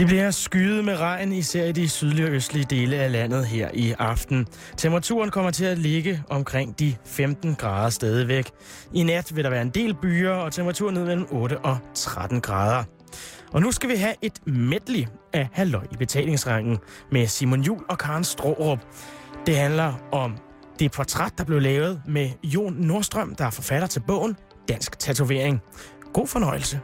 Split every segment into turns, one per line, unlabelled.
Det bliver skyet med regn, især i de sydlige og østlige dele af landet her i aften. Temperaturen kommer til at ligge omkring de 15 grader stadigvæk. I nat vil der være en del byer, og temperaturen ned mellem 8 og 13 grader. Og nu skal vi have et medley af Halløj i betalingsrangen med Simon Jul og Karen Strårup. Det handler om det portræt, der blev lavet med Jon Nordstrøm, der er forfatter til bogen Dansk Tatovering. God fornøjelse.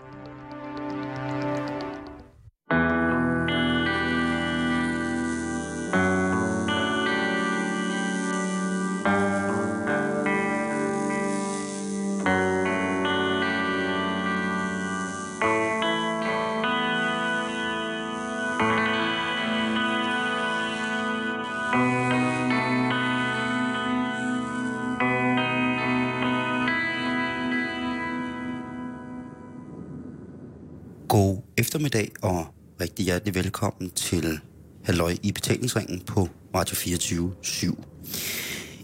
Eftermiddag og rigtig hjertelig velkommen til Halløj i betalingsringen på Radio 24 7.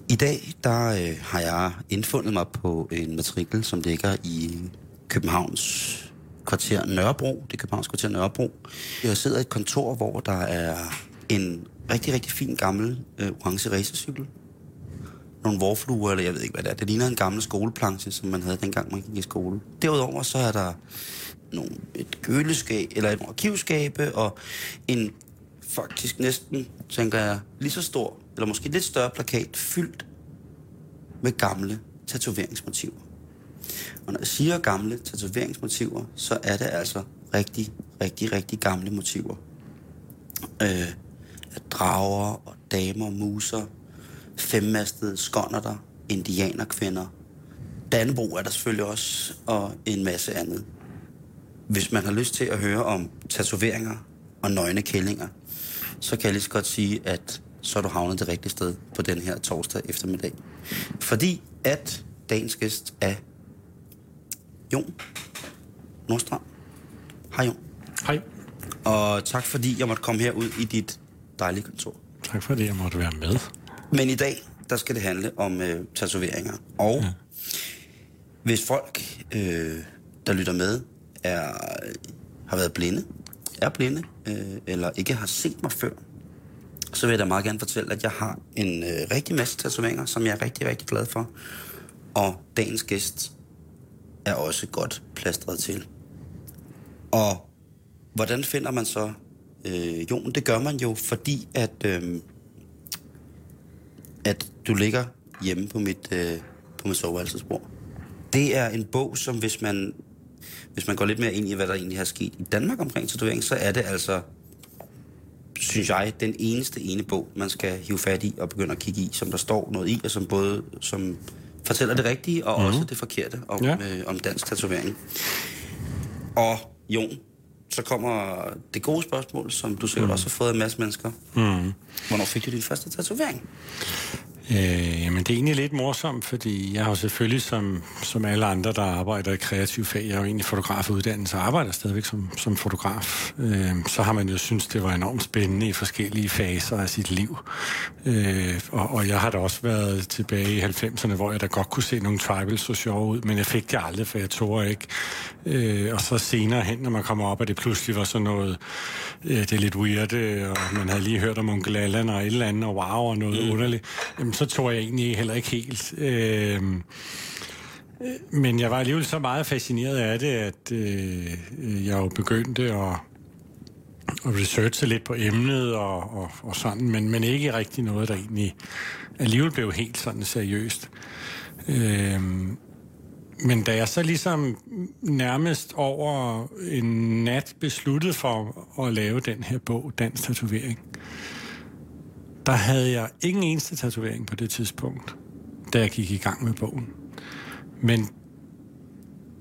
I dag der øh, har jeg indfundet mig på en matrikel, som ligger i Københavns kvarter Nørrebro. Det er Københavns kvarter Nørrebro. Jeg sidder i et kontor, hvor der er en rigtig, rigtig fin gammel øh, orange racercykel. Nogle vorfluer, eller jeg ved ikke, hvad det er. Det ligner en gammel skoleplanche, som man havde dengang, man gik i skole. Derudover så er der nogle, et køleskab, eller et arkivskabe, og en faktisk næsten, tænker jeg, lige så stor, eller måske lidt større plakat, fyldt med gamle tatoveringsmotiver. Og når jeg siger gamle tatoveringsmotiver, så er det altså rigtig, rigtig, rigtig gamle motiver. Øh, drager og damer, muser, femmastede skonnerter, indianerkvinder. Danbo er der selvfølgelig også, og en masse andet. Hvis man har lyst til at høre om tatoveringer og nøgne kællinger, så kan jeg lige så godt sige, at så er du havnet det rigtige sted på den her torsdag eftermiddag. Fordi at dagens gæst er Jon Nordstrøm. Hej Jon.
Hej.
Og tak fordi jeg måtte komme herud i dit dejlige kontor.
Tak fordi jeg måtte være med.
Men i dag, der skal det handle om øh, tatoveringer. Og ja. hvis folk, øh, der lytter med, er, har været blinde, er blinde, øh, eller ikke har set mig før, så vil jeg da meget gerne fortælle, at jeg har en øh, rigtig masse tatoveringer, som jeg er rigtig, rigtig glad for. Og dagens gæst er også godt plastret til. Og hvordan finder man så øh, Jon? Det gør man jo, fordi at, øh, at du ligger hjemme på mit, øh, på mit soveværelsesbord. Det er en bog, som hvis man, hvis man går lidt mere ind i, hvad der egentlig har sket i Danmark omkring tatovering, så er det altså, synes jeg, den eneste ene bog, man skal hive fat i og begynde at kigge i, som der står noget i, og som både som fortæller det rigtige og mm. også det forkerte om, ja. øh, om dansk tatovering. Og Jon, så kommer det gode spørgsmål, som du sikkert mm. også har fået af en masse mennesker. Mm. Hvornår fik du din første tatovering?
Øh, jamen, det er egentlig lidt morsomt, fordi jeg har selvfølgelig, som, som alle andre, der arbejder i kreativ fag, jeg er jo egentlig fotografuddannelse og arbejder stadigvæk som, som fotograf, øh, så har man jo synes det var enormt spændende i forskellige faser af sit liv. Øh, og, og jeg har da også været tilbage i 90'erne, hvor jeg da godt kunne se nogle tribals så sjove ud, men jeg fik det aldrig, for jeg tog ikke. Øh, og så senere hen, når man kommer op, og det pludselig var sådan noget, øh, det er lidt weird, øh, og man havde lige hørt om Onkel Allan og et eller andet, og wow, og noget mm. underligt. Jamen, så tog jeg egentlig heller ikke helt. Øh, men jeg var alligevel så meget fascineret af det, at øh, jeg jo begyndte at, at researche lidt på emnet og, og, og sådan, men, men ikke rigtig noget, der egentlig alligevel blev helt sådan seriøst. Øh, men da jeg så ligesom nærmest over en nat besluttede for at lave den her bog, Dansk Tatovering, der havde jeg ingen eneste tatovering på det tidspunkt, da jeg gik i gang med bogen. Men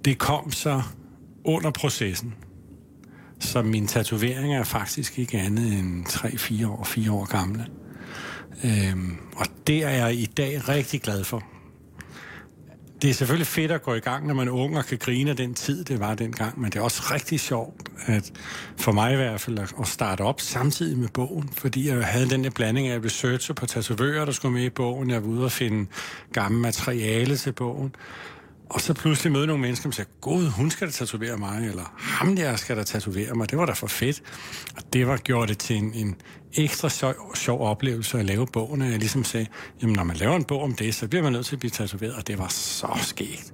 det kom så under processen. Så min tatovering er faktisk ikke andet end 3-4 år, 4 år gamle. Øhm, og det er jeg i dag rigtig glad for det er selvfølgelig fedt at gå i gang, når man er ung og kan grine af den tid, det var dengang, men det er også rigtig sjovt, at for mig i hvert fald, at starte op samtidig med bogen, fordi jeg havde den der blanding af researcher på tatovører, der skulle med i bogen, jeg var ude og finde gamle materiale til bogen, og så pludselig møde nogle mennesker, som siger, gud, hun skal da tatovere mig, eller ham der skal da tatovere mig. Det var da for fedt. Og det var gjort det til en, en ekstra sjov, sjov oplevelse at lave bogen, jeg ligesom sagde, jamen når man laver en bog om det, så bliver man nødt til at blive tatoveret, og det var så skægt.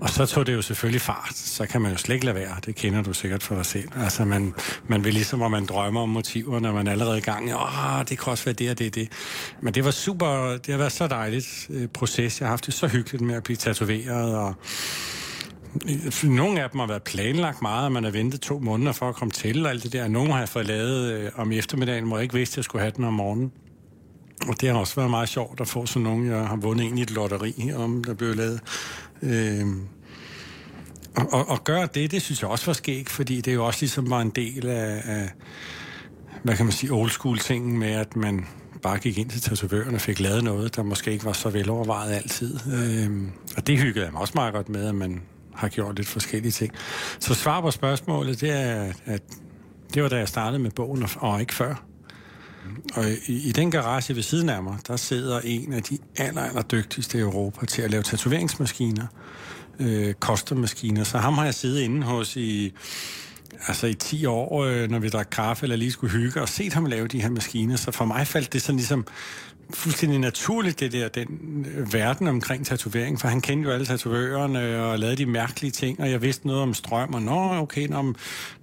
Og så tog det jo selvfølgelig fart. Så kan man jo slet ikke lade være. Det kender du sikkert for dig selv. Altså, man, man vil ligesom, at man drømmer om motiver, når man er allerede i gang. Åh, det kan også være det og det og det. Men det var super, det har været så dejligt øh, proces. Jeg har haft det så hyggeligt med at blive tatoveret, og øh, nogle af dem har været planlagt meget, og man har ventet to måneder for at komme til, og alt det der. Nogle har jeg fået lavet øh, om eftermiddagen, hvor jeg ikke vidste, at jeg skulle have den om morgenen. Og det har også været meget sjovt at få sådan nogen. jeg har vundet en i et lotteri om, der blev lavet. Øh, og, og, og gøre det, det synes jeg også var skægt, fordi det jo også ligesom var en del af, af hvad kan man sige, old school tingen med, at man bare gik ind til tatovøren og fik lavet noget, der måske ikke var så velovervejet altid. Øh, og det hyggede jeg mig også meget godt med, at man har gjort lidt forskellige ting. Så svar på spørgsmålet, det er, at det var da jeg startede med bogen, og, og ikke før. Og i, i den garage ved siden af mig, der sidder en af de aller, aller dygtigste i Europa til at lave tatoveringsmaskiner, øh, custom-maskiner. Så ham har jeg siddet inde hos i, altså i 10 år, øh, når vi drak kaffe eller lige skulle hygge, og set ham lave de her maskiner. Så for mig faldt det sådan ligesom fuldstændig naturligt, det der, den øh, verden omkring tatovering, for han kendte jo alle tatovørerne og lavede de mærkelige ting, og jeg vidste noget om strøm, og nå, okay, når,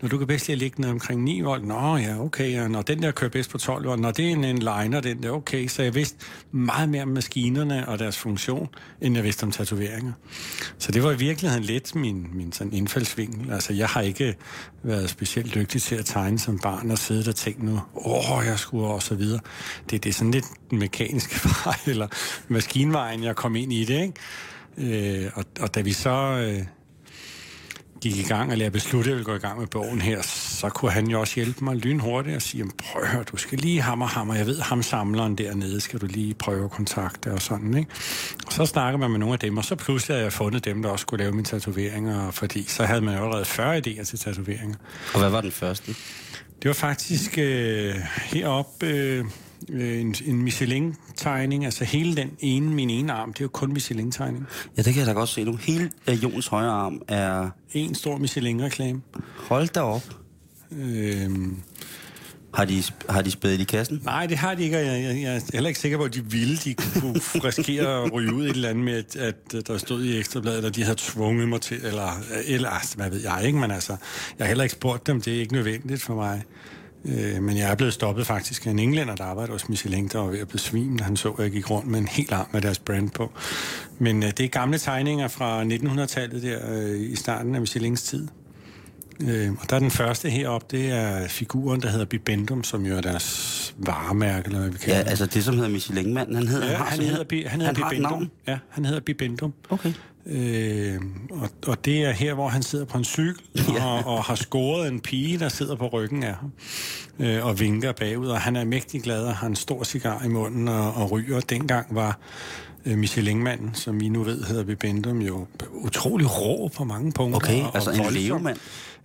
når du kan bedst lide at ligge ned omkring 9 volt, nå ja, okay, og når den der kører bedst på 12 volt, når det er en, en liner, den der, okay, så jeg vidste meget mere om maskinerne og deres funktion, end jeg vidste om tatoveringer. Så det var i virkeligheden lidt min, min sådan indfaldsvinkel. Altså, jeg har ikke været specielt dygtig til at tegne som barn og sidde og tænke nu, åh, oh, jeg skulle og så videre. Det, det er sådan lidt mekaniske vej, eller maskinvejen, jeg kom ind i det, ikke? Øh, og, og da vi så øh, gik i gang, eller jeg besluttede, at jeg ville gå i gang med bogen her, så kunne han jo også hjælpe mig lynhurtigt og sige, prøv at høre, du skal lige hammer hammer, jeg ved, ham samleren dernede, skal du lige prøve at kontakte og sådan, ikke? Og så snakker man med nogle af dem, og så pludselig havde jeg fundet dem, der også skulle lave mine tatoveringer, fordi så havde man jo allerede 40 idéer til tatoveringer.
Og hvad var den første?
Det var faktisk øh, heroppe... Øh, en, en Michelin-tegning, altså hele den ene, min ene arm, det er jo kun Michelin-tegning.
Ja, det kan jeg da godt se nu. Hele uh, Jons højre arm er...
En stor Michelin-reklame.
Hold da op. Øhm, har de, har de spædet i kassen?
Nej, det har de ikke, og jeg, jeg, jeg er heller ikke sikker på, at de ville. De kunne risikere at ryge ud i et eller andet med, at, at der stod i Ekstrabladet, at de havde tvunget mig til, eller, eller altså, hvad ved jeg ikke, men altså, jeg har heller ikke spurgt dem, det er ikke nødvendigt for mig. Øh, men jeg er blevet stoppet faktisk af en englænder, der arbejder hos Michelin, der var ved at besvime, da han så, at jeg gik rundt med en helt arm med deres brand på. Men øh, det er gamle tegninger fra 1900-tallet der øh, i starten af Michelins tid. Øh, og der er den første heroppe, det er figuren, der hedder Bibendum, som jo er deres varemærke, eller hvad vi kalder
Ja, altså det, som hedder Michelin-manden, han hedder...
Ja, han, han hedder, han hedder han Bibendum. Ja, han hedder Bibendum.
Okay.
Øh, og, og det er her, hvor han sidder på en cykel ja. og, og har scoret en pige, der sidder på ryggen af ham øh, og vinker bagud. Og han er mægtig glad og har en stor cigar i munden og, og ryger. Dengang var øh, Michelin-manden, som vi nu ved hedder Bibendum, jo utrolig rå på mange punkter.
Okay,
og,
altså
og
en levemand.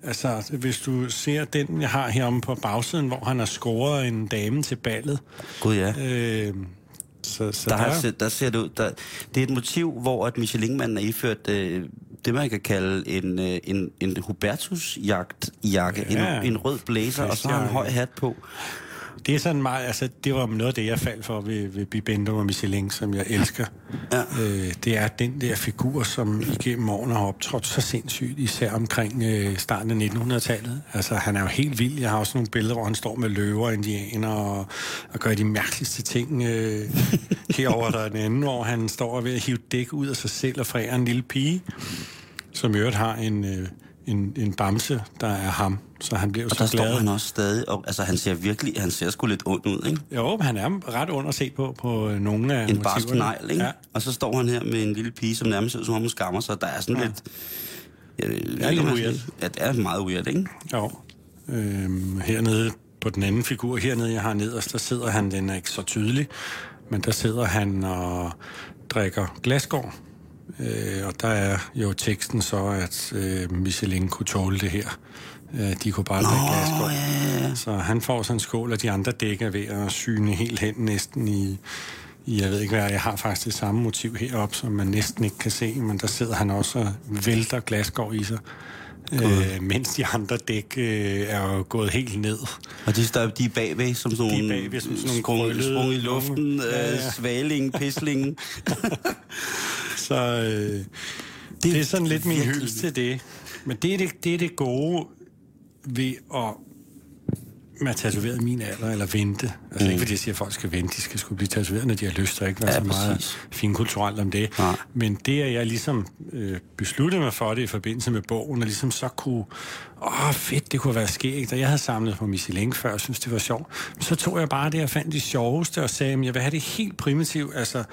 Altså, hvis du ser den, jeg har heromme på bagsiden, hvor han har scoret en dame til ballet.
Gud ja.
Øh,
så, så der, der, har, der ser du, der, det er et motiv, hvor at Michelin-manden er iført øh, det, man kan kalde en, øh, en, en Hubertus-jakke, ja, en, en rød blazer, og så har han en høj hat på
det er sådan meget, altså, det var noget af det, jeg faldt for ved, ved Bibendo og Michelin, som jeg elsker. Ja. Øh, det er den der figur, som igennem årene har optrådt så sindssygt, især omkring øh, starten af 1900-tallet. Altså, han er jo helt vild. Jeg har også nogle billeder, hvor han står med løver og indianer og, og gør de mærkeligste ting. Øh, herover der er den anden, hvor han står ved at hive dæk ud af sig selv og frære en lille pige, som i øvrigt har en... Øh, en, en bamse, der er ham. Så han bliver
og
så
der
glad.
står han også stadig, og altså han ser virkelig, han ser sgu lidt ond ud, ikke?
Jo, han er ret ond at se på, på øh, nogle af
En barsk negl, ikke?
Ja.
Og så står han her med en lille pige, som nærmest ser som om hun skammer sig. Der er sådan ja. lidt...
Ja, det er lidt weird.
Ja, det er meget weird, ikke?
Jo. Øhm, hernede på den anden figur, hernede jeg har nederst, der sidder han, den er ikke så tydelig, men der sidder han og drikker glasgård Øh, og der er jo teksten så, at øh, Michelin kunne tåle det her. Øh, de kunne bare drikke glasgård.
Ja, ja.
Så han får sådan en skål, og de andre dækker ved at syne helt hen næsten i, jeg ved ikke hvad, jeg har faktisk det samme motiv heroppe, som man næsten ikke kan se, men der sidder han også og vælter glasgård i sig. Øh, mens de andre dæk øh, er gået helt ned.
Og de, der, de er bagved som sådan
De er
nogle,
bagved som sådan nogle
sprung, sprung i luften,
ja,
ja.
ja.
svaling, pisling.
Så øh, det, det er sådan lidt min hyldest til det. Men det er det, det er det gode ved at med at tatovere min alder, eller vente. Altså mm. ikke fordi jeg siger, at folk skal vente, de skal skulle blive tatoveret, når de har lyst, og ikke være
Ja,
så meget
præcis.
finkulturelt om det.
Nej.
Men det, at jeg ligesom øh, besluttede mig for det i forbindelse med bogen, og ligesom så kunne, åh fedt, det kunne være skægt, og jeg havde samlet på Michelin før, og synes det var sjovt. Så tog jeg bare det, jeg fandt det sjoveste, og sagde, at jeg vil have det helt primitivt. Altså,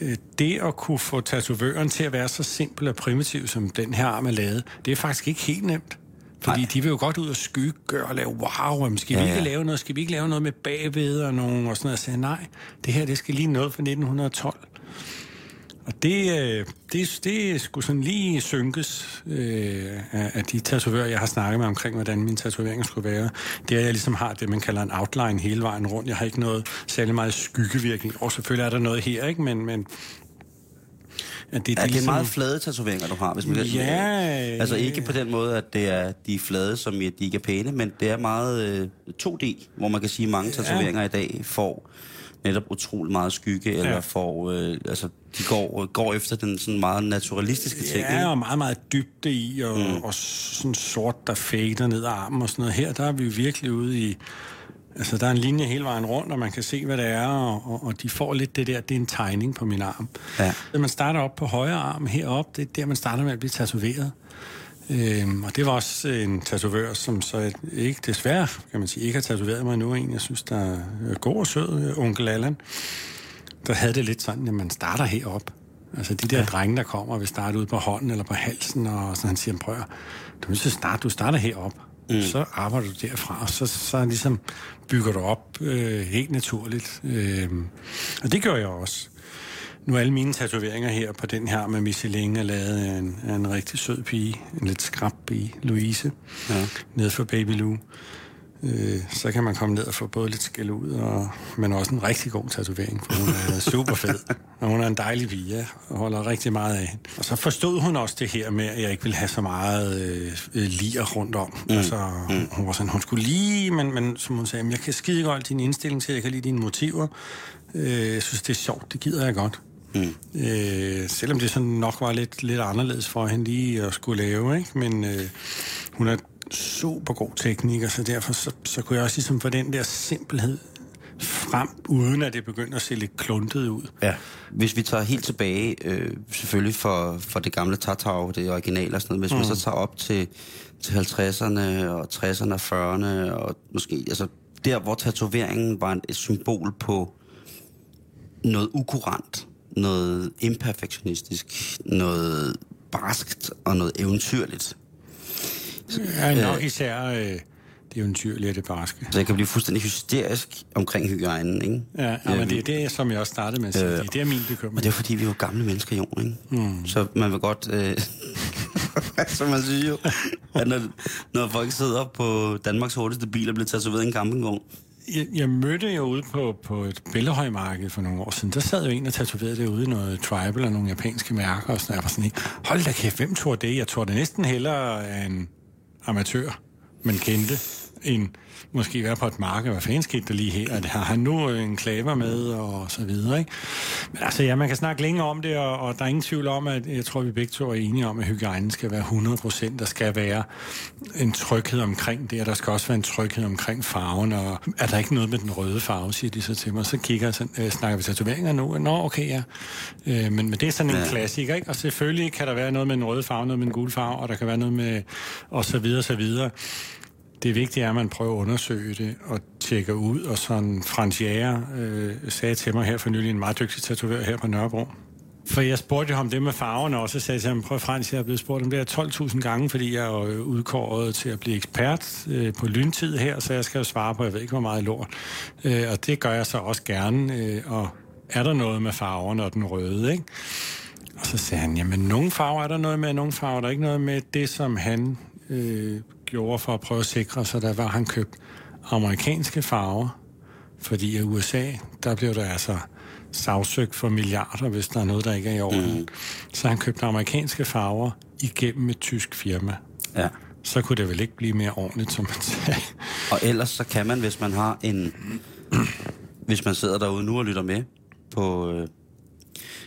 øh, det at kunne få tatovøren til at være så simpel og primitiv, som den her arm er lavet, det er faktisk ikke helt nemt. Fordi
Nej.
de vil jo godt ud og skygge og lave wow, jamen, skal vi
Ja,
ikke
ja.
lave noget, skal vi ikke lave noget med bagved og nogen og sådan noget. Jeg sagde, nej, det her, det skal lige noget fra 1912. Og det, øh, det, det skulle sådan lige synkes øh, af, af de tatovører, jeg har snakket med omkring, hvordan min tatovering skulle være. Det er, at jeg ligesom har det, man kalder en outline hele vejen rundt. Jeg har ikke noget særlig meget skyggevirkning. Og selvfølgelig er der noget her, ikke? Men, men at det,
Ja, det er meget flade tatoveringer, du har, hvis man
Ja.
Altså ikke på den måde, at det er de er flade, som i, at de ikke er pæne, men det er meget øh, 2D, hvor man kan sige, at mange tatoveringer i dag får netop utrolig meget skygge, eller
Ja.
får, øh, altså, de går, går efter den sådan meget naturalistiske ting.
Ja,
ikke?
og meget, meget dybde i, og, mm. og sådan sort, der fader ned ad armen og sådan noget. Her, der er vi virkelig ude i... Altså, der er en linje hele vejen rundt, og man kan se, hvad det er, og, og, og de får lidt det der, det er en tegning på min arm.
Ja.
Når man starter op på højre arm heroppe, det er der, man starter med at blive tatoveret. Øhm, og det var også en tatovør, som så ikke, desværre, kan man sige, ikke har tatoveret mig nu. En, jeg synes, der er god og sød, onkel Allan der havde det lidt sådan, at man starter herop. Altså de der ja. drenge, der kommer, vil starte ud på hånden eller på halsen, og så han siger, prøv du er nødt til at starte, du starter herop. Mm. Så arbejder du derfra, og så, så ligesom bygger du op øh, helt naturligt. Øh, og det gør jeg også. Nu er alle mine tatoveringer her på den her med Michelin er lavet af en, af en rigtig sød pige, en lidt skrab pige, Louise, ja. nede for Baby Lou. Øh, så kan man komme ned og få både lidt skæld ud, og, men også en rigtig god tatovering, for hun er super fed. Og hun er en dejlig pige, og holder rigtig meget af hende. Og så forstod hun også det her med, at jeg ikke ville have så meget øh, øh, lir rundt om. Mm. Altså, mm. hun var sådan, hun skulle lige, men, men som hun sagde, "Men jeg kan skide godt din indstilling til, jeg kan lide dine motiver. Øh, jeg synes, det er sjovt, det gider jeg godt. Mm. Øh, selvom det sådan nok var lidt, lidt anderledes for hende lige at skulle lave, ikke? men øh, hun er super god tekniker, så derfor så, så kunne jeg også ligesom få den der simpelhed frem, uden at det begynder at se lidt kluntet ud.
Ja. Hvis vi tager helt tilbage, øh, selvfølgelig for, for det gamle Tatau, det originale og sådan noget, hvis mm. man så tager op til, til 50'erne og 60'erne og 40'erne, og måske, altså der, hvor tatoveringen var et symbol på noget ukurant, noget imperfektionistisk, noget barskt og noget eventyrligt.
Ja, nok især øh, det eventyrlige af det barske.
Så jeg kan blive fuldstændig hysterisk omkring hygiejnen, ikke?
Ja, ja men det er det, som jeg også startede med at sige.
Øh,
det er min
Og
bekymring.
det er fordi, vi er jo gamle mennesker, jo, ikke? Mm. Så man vil godt... Øh, som man siger jo, at når, når folk sidder på Danmarks hurtigste bil og bliver tatoveret i en campingvogn.
Jeg, jeg mødte jo ude på, på et billehøjmarked for nogle år siden. Der sad jo en og tatoverede det ude i noget tribal og nogle japanske mærker. Og sådan, jeg var sådan hold da kæft, hvem tror det? Jeg tror det næsten hellere en amatør, men kendte, en måske være på et marked. Hvad fanden skete der lige her? At har han nu en klaver med, og så videre, ikke? Men altså, ja, man kan snakke længe om det, og, og der er ingen tvivl om, at jeg tror, vi begge to er enige om, at hygiejnen skal være 100 procent. Der skal være en tryghed omkring det, og der skal også være en tryghed omkring farven, og er der ikke noget med den røde farve, siger de så til mig. Så kigger sådan, øh, snakker vi tatoveringer nu? Nå, okay, ja. Øh, men, men det er sådan en
Ja.
klassiker, ikke? Og selvfølgelig kan der være noget med den røde farve, noget med den gule farve, og der kan være noget med, og så videre, så videre. Det vigtige er, at man prøver at undersøge det og tjekke ud, og sådan Frans Jæger øh, sagde til mig her for nylig, en meget dygtig tatovør her på Nørrebro, for jeg spurgte jo ham det med farverne også, og sagde til ham, prøv Frans, jeg er blevet spurgt om det her 12.000 gange, fordi jeg er øh, udkåret til at blive ekspert øh, på lyntid her, så jeg skal jo svare på, jeg ved ikke, hvor meget lort. Øh, og det gør jeg så også gerne, øh, og er der noget med farverne og den røde, ikke? Og så sagde han, jamen nogle farver er der noget med, nogle farver er der ikke noget med. Det, som han øh, gjorde for at prøve at sikre sig, der var, han købt amerikanske farver, fordi i USA, der blev der altså sagsøgt for milliarder, hvis der er noget, der ikke er i orden. Mm. Så han købte amerikanske farver igennem et tysk firma.
Ja.
Så kunne det vel ikke blive mere ordentligt, som man sagde.
Og ellers så kan man, hvis man har en... hvis man sidder derude nu og lytter med på, øh,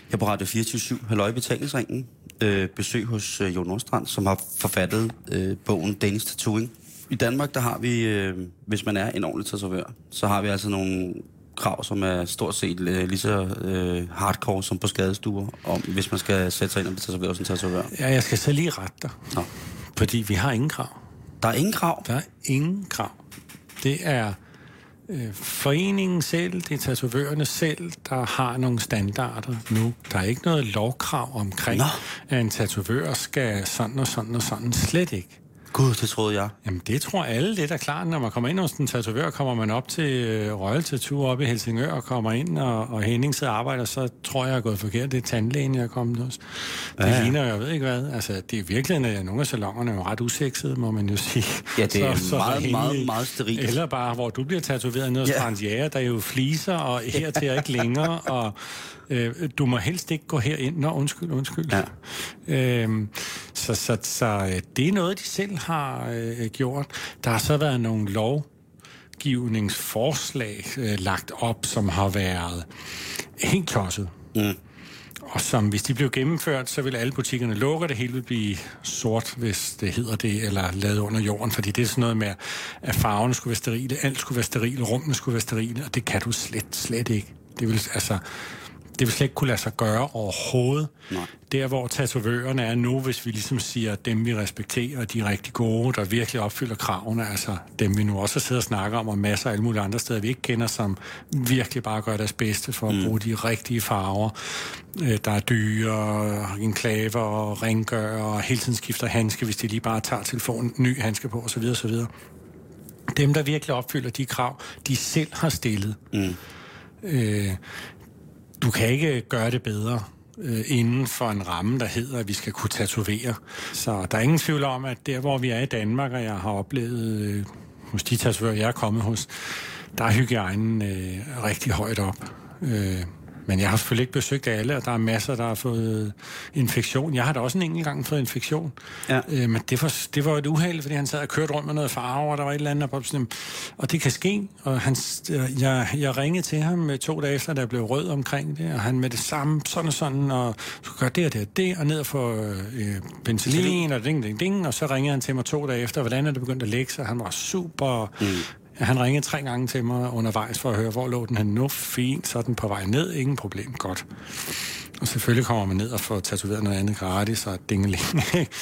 her på Radio 24 Halløj Betalingsringen, øh, besøg hos øh, Jon Nordstrand, som har forfattet øh, bogen Danish Tattooing. I Danmark, der har vi, øh, hvis man er en ordentlig tatovør, så har vi altså nogle krav, som er stort set øh, lige så øh, hardcore som på skadestuer, om, hvis man skal sætte sig ind og blive tatoveret som tatovør.
Ja, jeg skal så lige rette dig.
Nå.
Fordi vi har ingen krav.
Der er ingen krav.
Der er ingen krav. Det er øh, foreningen selv, det er tatovørerne selv, der har nogle standarder nu. Der er ikke noget lovkrav omkring,
Nå.
at en tatovør skal sådan og sådan og sådan. Slet ikke.
Gud, det troede jeg.
Jamen, det tror alle, det er klart. Når man kommer ind hos en tatovør, kommer man op til øh, Royal Tattoo op i Helsingør og kommer ind, og, og Henning sidder og arbejder, så tror jeg, jeg er gået forkert. Det er tandlægen, jeg er kommet hos. Det
Ja,
ligner, jeg ved ikke hvad. Altså, det er virkelig, at nogle af salongerne er jo ret usexede, må man jo sige.
Ja, det er meget,
Henning-
meget, meget sterilt.
Eller bare, hvor du bliver tatoveret ned hos
Ja.
Frans Jæger, der er jo fliser, og her til ikke længere, og øh, du må helst ikke gå herind. Nå, undskyld, undskyld.
Ja.
Øhm, så, så, så øh, det er noget, de selv har øh, gjort. Der har så været nogle lovgivningsforslag øh, lagt op, som har været helt klodset.
Mm.
Og som, hvis de blev gennemført, så vil alle butikkerne lukke, og det hele vil blive sort, hvis det hedder det, eller lavet under jorden. Fordi det er sådan noget med, at farverne skulle være sterile, alt skulle være sterile, rummene skulle være sterile, og det kan du slet, slet ikke. Det vil, altså, det vil slet ikke kunne lade sig gøre overhovedet.
Nej.
Der, hvor tatovørerne er nu, hvis vi ligesom siger, at dem vi respekterer, de er rigtig gode, der virkelig opfylder kravene, altså dem vi nu også sidder og snakker om, og masser af alle mulige andre steder, vi ikke kender, som virkelig bare gør deres bedste for at
Mm.
bruge de rigtige farver. Øh, Der er dyre, enklaver og rengør, og hele tiden skifter handske, hvis de lige bare tager telefonen, ny handske på, osv. osv. Dem, der virkelig opfylder de krav, de selv har stillet.
Mm.
Øh, du kan ikke gøre det bedre øh, inden for en ramme, der hedder, at vi skal kunne tatovere. Så der er ingen tvivl om, at der, hvor vi er i Danmark, og jeg har oplevet øh, hos de tatovører, jeg er kommet hos, der er hygiejnen øh, rigtig højt op. Øh, men jeg har selvfølgelig ikke besøgt alle, og der er masser, der har fået infektion. Jeg har da også en enkelt gang fået infektion.
Ja.
Øh, men det var, det var et uheld, fordi han sad og kørte rundt med noget farve, og der var et eller andet, var sådan, og det kan ske. Og han, øh, jeg, jeg ringede til ham øh, to dage efter, da jeg blev rød omkring det, og han med det samme, sådan og sådan, og du gør det og det og det, og ned og få øh, penicillin, og ding, ding, ding, og så ringede han til mig to dage efter, hvordan er det begyndt at lægge sig. Han var super... Mm. Han ringede tre gange til mig undervejs for at høre, hvor lå den hen nu. Fint, så den på vej ned. Ingen problem. Godt. Og selvfølgelig kommer man ned og får tatoveret noget andet gratis og dingeling.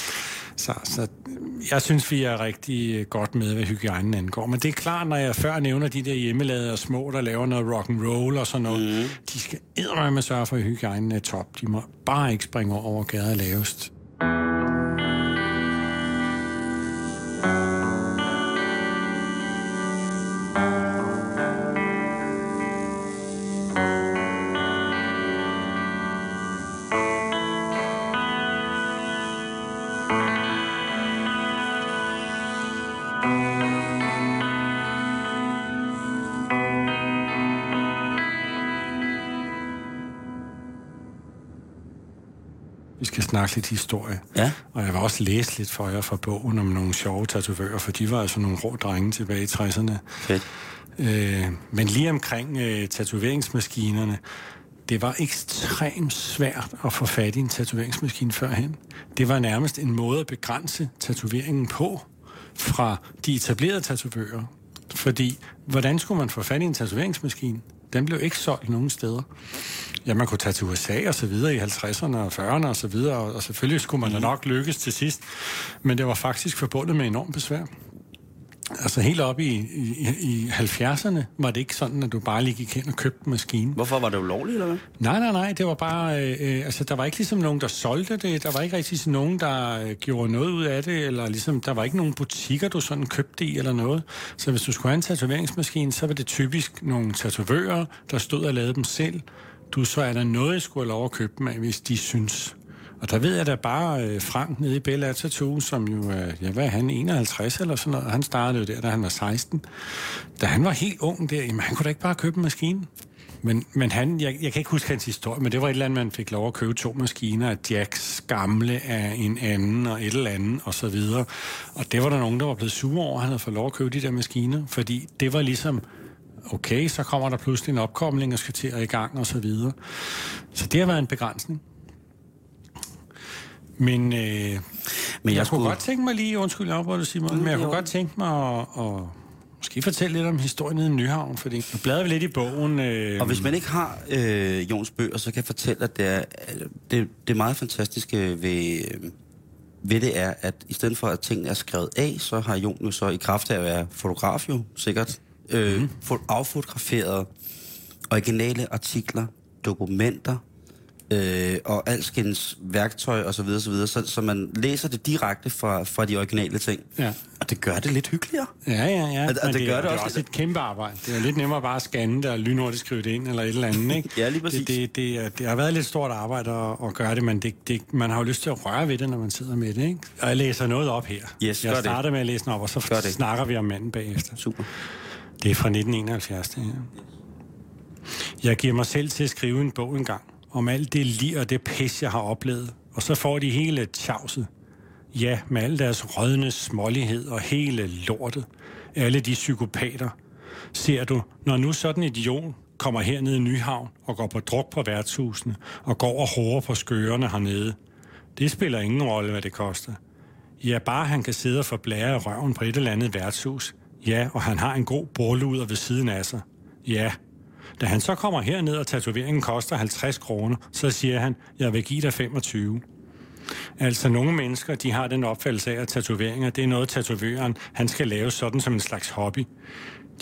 så, så jeg synes, vi er rigtig godt med, hvad hygiejnen angår. Men det er klart, når jeg før nævner de der hjemmelavede og små, der laver noget rock and roll og sådan noget, mm. de skal eddermame sørge for, at hygiejnen er top. De må bare ikke springe over, gader er lavest. Skal snakke lidt historie.
Ja.
Og jeg vil også læse lidt for jer fra bogen om nogle sjove tatovører, for de var altså nogle rå drenge tilbage i 60'erne.
Fedt.
Øh, men lige omkring øh, tatoveringsmaskinerne, det var ekstremt svært at få fat i en tatoveringsmaskine førhen. Det var nærmest en måde at begrænse tatoveringen på fra de etablerede tatovører. Fordi, hvordan skulle man få fat i en tatoveringsmaskine? Den blev ikke solgt nogen steder. Ja, man kunne tage til USA og så videre i 50'erne og 40'erne og så videre, og, selvfølgelig skulle man da nok lykkes til sidst. Men det var faktisk forbundet med enormt besvær. Altså helt op i, i, i 70'erne var det ikke sådan, at du bare lige gik hen og købte en maskine.
Hvorfor var det ulovligt, eller hvad?
Nej, nej, nej, det var bare, øh, øh, altså der var ikke ligesom nogen, der solgte det, der var ikke rigtig nogen, der øh, gjorde noget ud af det, eller ligesom, der var ikke nogen butikker, du sådan købte i eller noget. Så hvis du skulle have en tatoveringsmaskine, så var det typisk nogle tatovører, der stod og lavede dem selv. Du, så er der noget, jeg skulle have lov at købe dem af, hvis de synes. Og der ved jeg da bare øh, Frank nede i Bella Tattoo, som jo, ja, hvad er han, 51 eller sådan noget, han startede jo der, da han var 16. Da han var helt ung der, jamen han kunne da ikke bare købe en maskine. Men, men han, jeg, jeg kan ikke huske hans historie, men det var et eller andet, man fik lov at købe to maskiner af Jacks gamle af en anden og et eller andet og så videre. Og det var der nogen, der var blevet sure over, at han havde fået lov at købe de der maskiner, fordi det var ligesom, okay, så kommer der pludselig en opkobling og skal til at i gang og så videre. Så det har været en begrænsning. Men, øh, men jeg, jeg skulle... kunne godt tænke mig lige, undskyld, jeg afbryder Simon, mm, men jeg kunne godt tænke mig at, at måske fortælle lidt om historien i Nyhavn, fordi nu bladrer vi lidt i bogen.
Øh... Og hvis man ikke har øh, Jons bøger, så kan jeg fortælle, at det er, det, det er meget fantastiske ved, ved det er, at i stedet for at tingene er skrevet af, så har Jon jo så i kraft af at være fotograf jo sikkert øh, mm. affotograferet originale artikler, dokumenter, øh, og alskens værktøj og så videre, så, videre så, så man læser det direkte fra, fra de originale ting.
Ja.
Og det gør det lidt hyggeligere.
Ja, ja, ja. Og, og det, det, gør det, det også, også et kæmpe arbejde. Det er lidt nemmere bare at scanne det og lynhurtigt skrive det ind eller et eller andet, ikke?
ja, lige præcis.
Det, det, det, det har været lidt stort arbejde at, at gøre det, men det, det, man har jo lyst til at røre ved det, når man sidder med det, ikke? Og jeg læser noget op her.
Yes,
jeg starter det. med at læse den op, og så snakker vi om manden bagefter.
Super.
Det er fra 1971, det her. Jeg giver mig selv til at skrive en bog engang om alt det lir og det pis, jeg har oplevet. Og så får de hele tjavset. Ja, med al deres rødne smålighed og hele lortet. Alle de psykopater. Ser du, når nu sådan et idiot kommer hernede i Nyhavn og går på druk på værtshusene og går og hårer på skørerne hernede. Det spiller ingen rolle, hvad det koster. Ja, bare han kan sidde og forblære røven på et eller andet værtshus. Ja, og han har en god borluder ved siden af sig. Ja, da han så kommer herned, og tatoveringen koster 50 kroner, så siger han, jeg vil give dig 25. Altså nogle mennesker, de har den opfattelse af, at tatoveringer, det er noget tatovøren, han skal lave sådan som en slags hobby.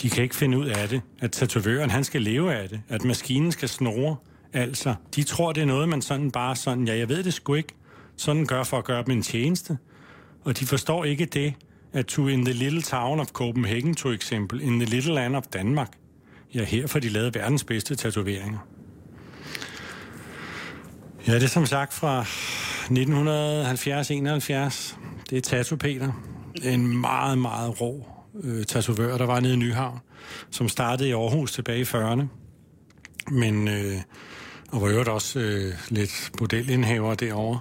De kan ikke finde ud af det, at tatovøren, han skal leve af det, at maskinen skal snore. Altså, de tror, det er noget, man sådan bare sådan, ja, jeg ved det sgu ikke, sådan gør for at gøre dem en tjeneste. Og de forstår ikke det, to in the little town of Copenhagen, to eksempel, in the little land of Danmark, Ja, her får de lavet verdens bedste tatoveringer. Ja, det er som sagt fra 1970-71. Det er Tato Peter. En meget, meget rå øh, tatovør, der var nede i Nyhavn, som startede i Aarhus tilbage i 40'erne. Men, øh, og var jo også øh, lidt modelindhaver derovre.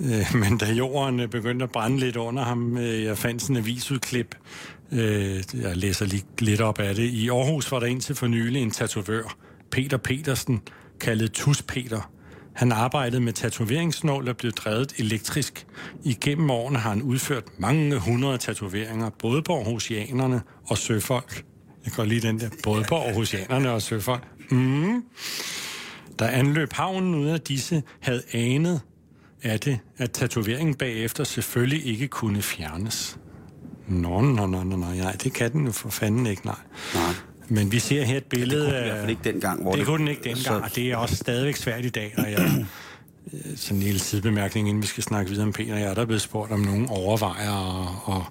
Øh, men da jorden øh, begyndte at brænde lidt under ham, øh, jeg fandt sådan en avisudklip, øh, jeg læser lige lidt op af det. I Aarhus var der indtil for nylig en tatovør, Peter Petersen, kaldet Tus Peter. Han arbejdede med tatoveringsnål og blev drevet elektrisk. Igennem årene har han udført mange hundrede tatoveringer, både på Aarhusianerne og søfolk. Jeg går lige den der, både på Aarhusianerne og søfolk. Mm. Da anløb havnen ud af disse, havde anet, er det, at tatoveringen bagefter selvfølgelig ikke kunne fjernes. Nå, nå, nå, nå, ja, det kan den jo for fanden ikke, nej.
Nej.
Men vi ser her et billede
af... det kunne den ikke dengang.
Hvor det, det kunne den ikke dengang, så... og det er også stadigvæk svært i dag, og jeg... sådan en lille sidebemærkning, inden vi skal snakke videre om Peter. Jeg er der blevet spurgt, om nogen overvejer, og, og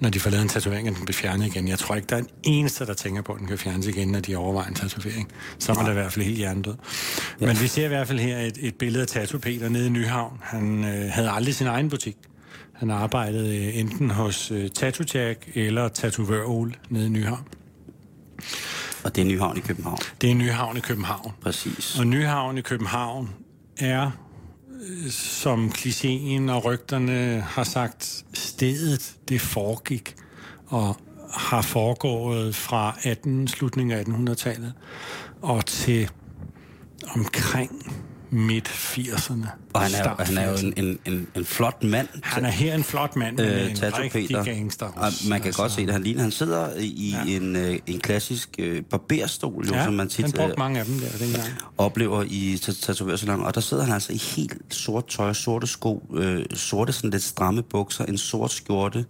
når de får lavet en tatovering, at den bliver fjernet igen. Jeg tror ikke, der er en eneste, der tænker på, at den kan fjernes igen, når de overvejer en tatovering. Så er det i hvert fald helt hjernedød. Ja. Men vi ser i hvert fald her et, et billede af Tattoo Peter nede i Nyhavn. Han øh, havde aldrig sin egen butik. Han arbejdede øh, enten hos øh, Tattoo Jack eller Tatovør Ole nede i Nyhavn.
Og det er Nyhavn i København?
Det er Nyhavn i København.
Præcis.
Og Nyhavn i København er, øh, som klichéen og rygterne har sagt, stedet det foregik og har foregået fra 18, slutningen af 1800-tallet og til omkring midt 80'erne.
Og han er, han er jo en, en, en, en flot mand.
Han er her en flot mand, men øh, en rigtig gangster.
Og man kan altså. godt se det. Han ligner, han sidder i ja. en, øh, en klassisk øh, barberstol, jo,
ja,
som man tit
han brugte øh, mange af dem der dengang.
oplever i tatovørsalon. Og der sidder han altså i helt sort tøj, sorte sko, øh, sorte sådan lidt stramme bukser, en sort skjorte.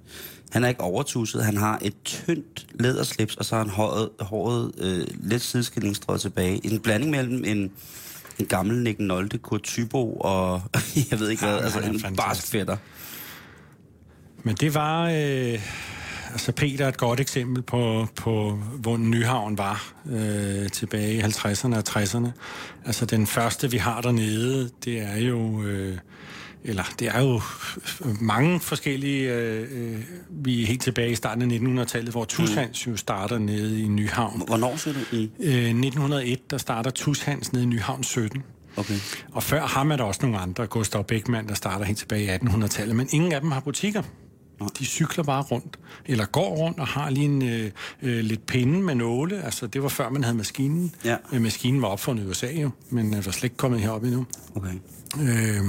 Han er ikke overtuset, han har et tyndt læderslips, og så har han håret, håret øh, lidt sideskillingsstrøget tilbage. En blanding mellem en en gammel Nick Nolte, Kurt Tybo og jeg ved ikke ja, hvad, altså en barsk fætter.
Men det var... Øh, altså Peter er et godt eksempel på, på hvor Nyhavn var øh, tilbage i 50'erne og 60'erne. Altså den første, vi har dernede, det er jo... Øh, eller det er jo mange forskellige, øh, øh vi er helt tilbage i starten af 1900-tallet, hvor Tushans mm. jo starter nede i Nyhavn.
Hvornår ser du i?
Øh, 1901, der starter Tushans nede i Nyhavn 17.
Okay.
Og før ham er der også nogle andre, Gustav Beckmann, der starter helt tilbage i 1800-tallet, men ingen af dem har butikker. De cykler bare rundt, eller går rundt og har lige en øh, øh, lidt pinde med nåle. Altså, det var før man havde maskinen.
Ja.
Øh, maskinen var opfundet i USA jo, men er slet ikke kommet herop endnu.
Okay.
Øh,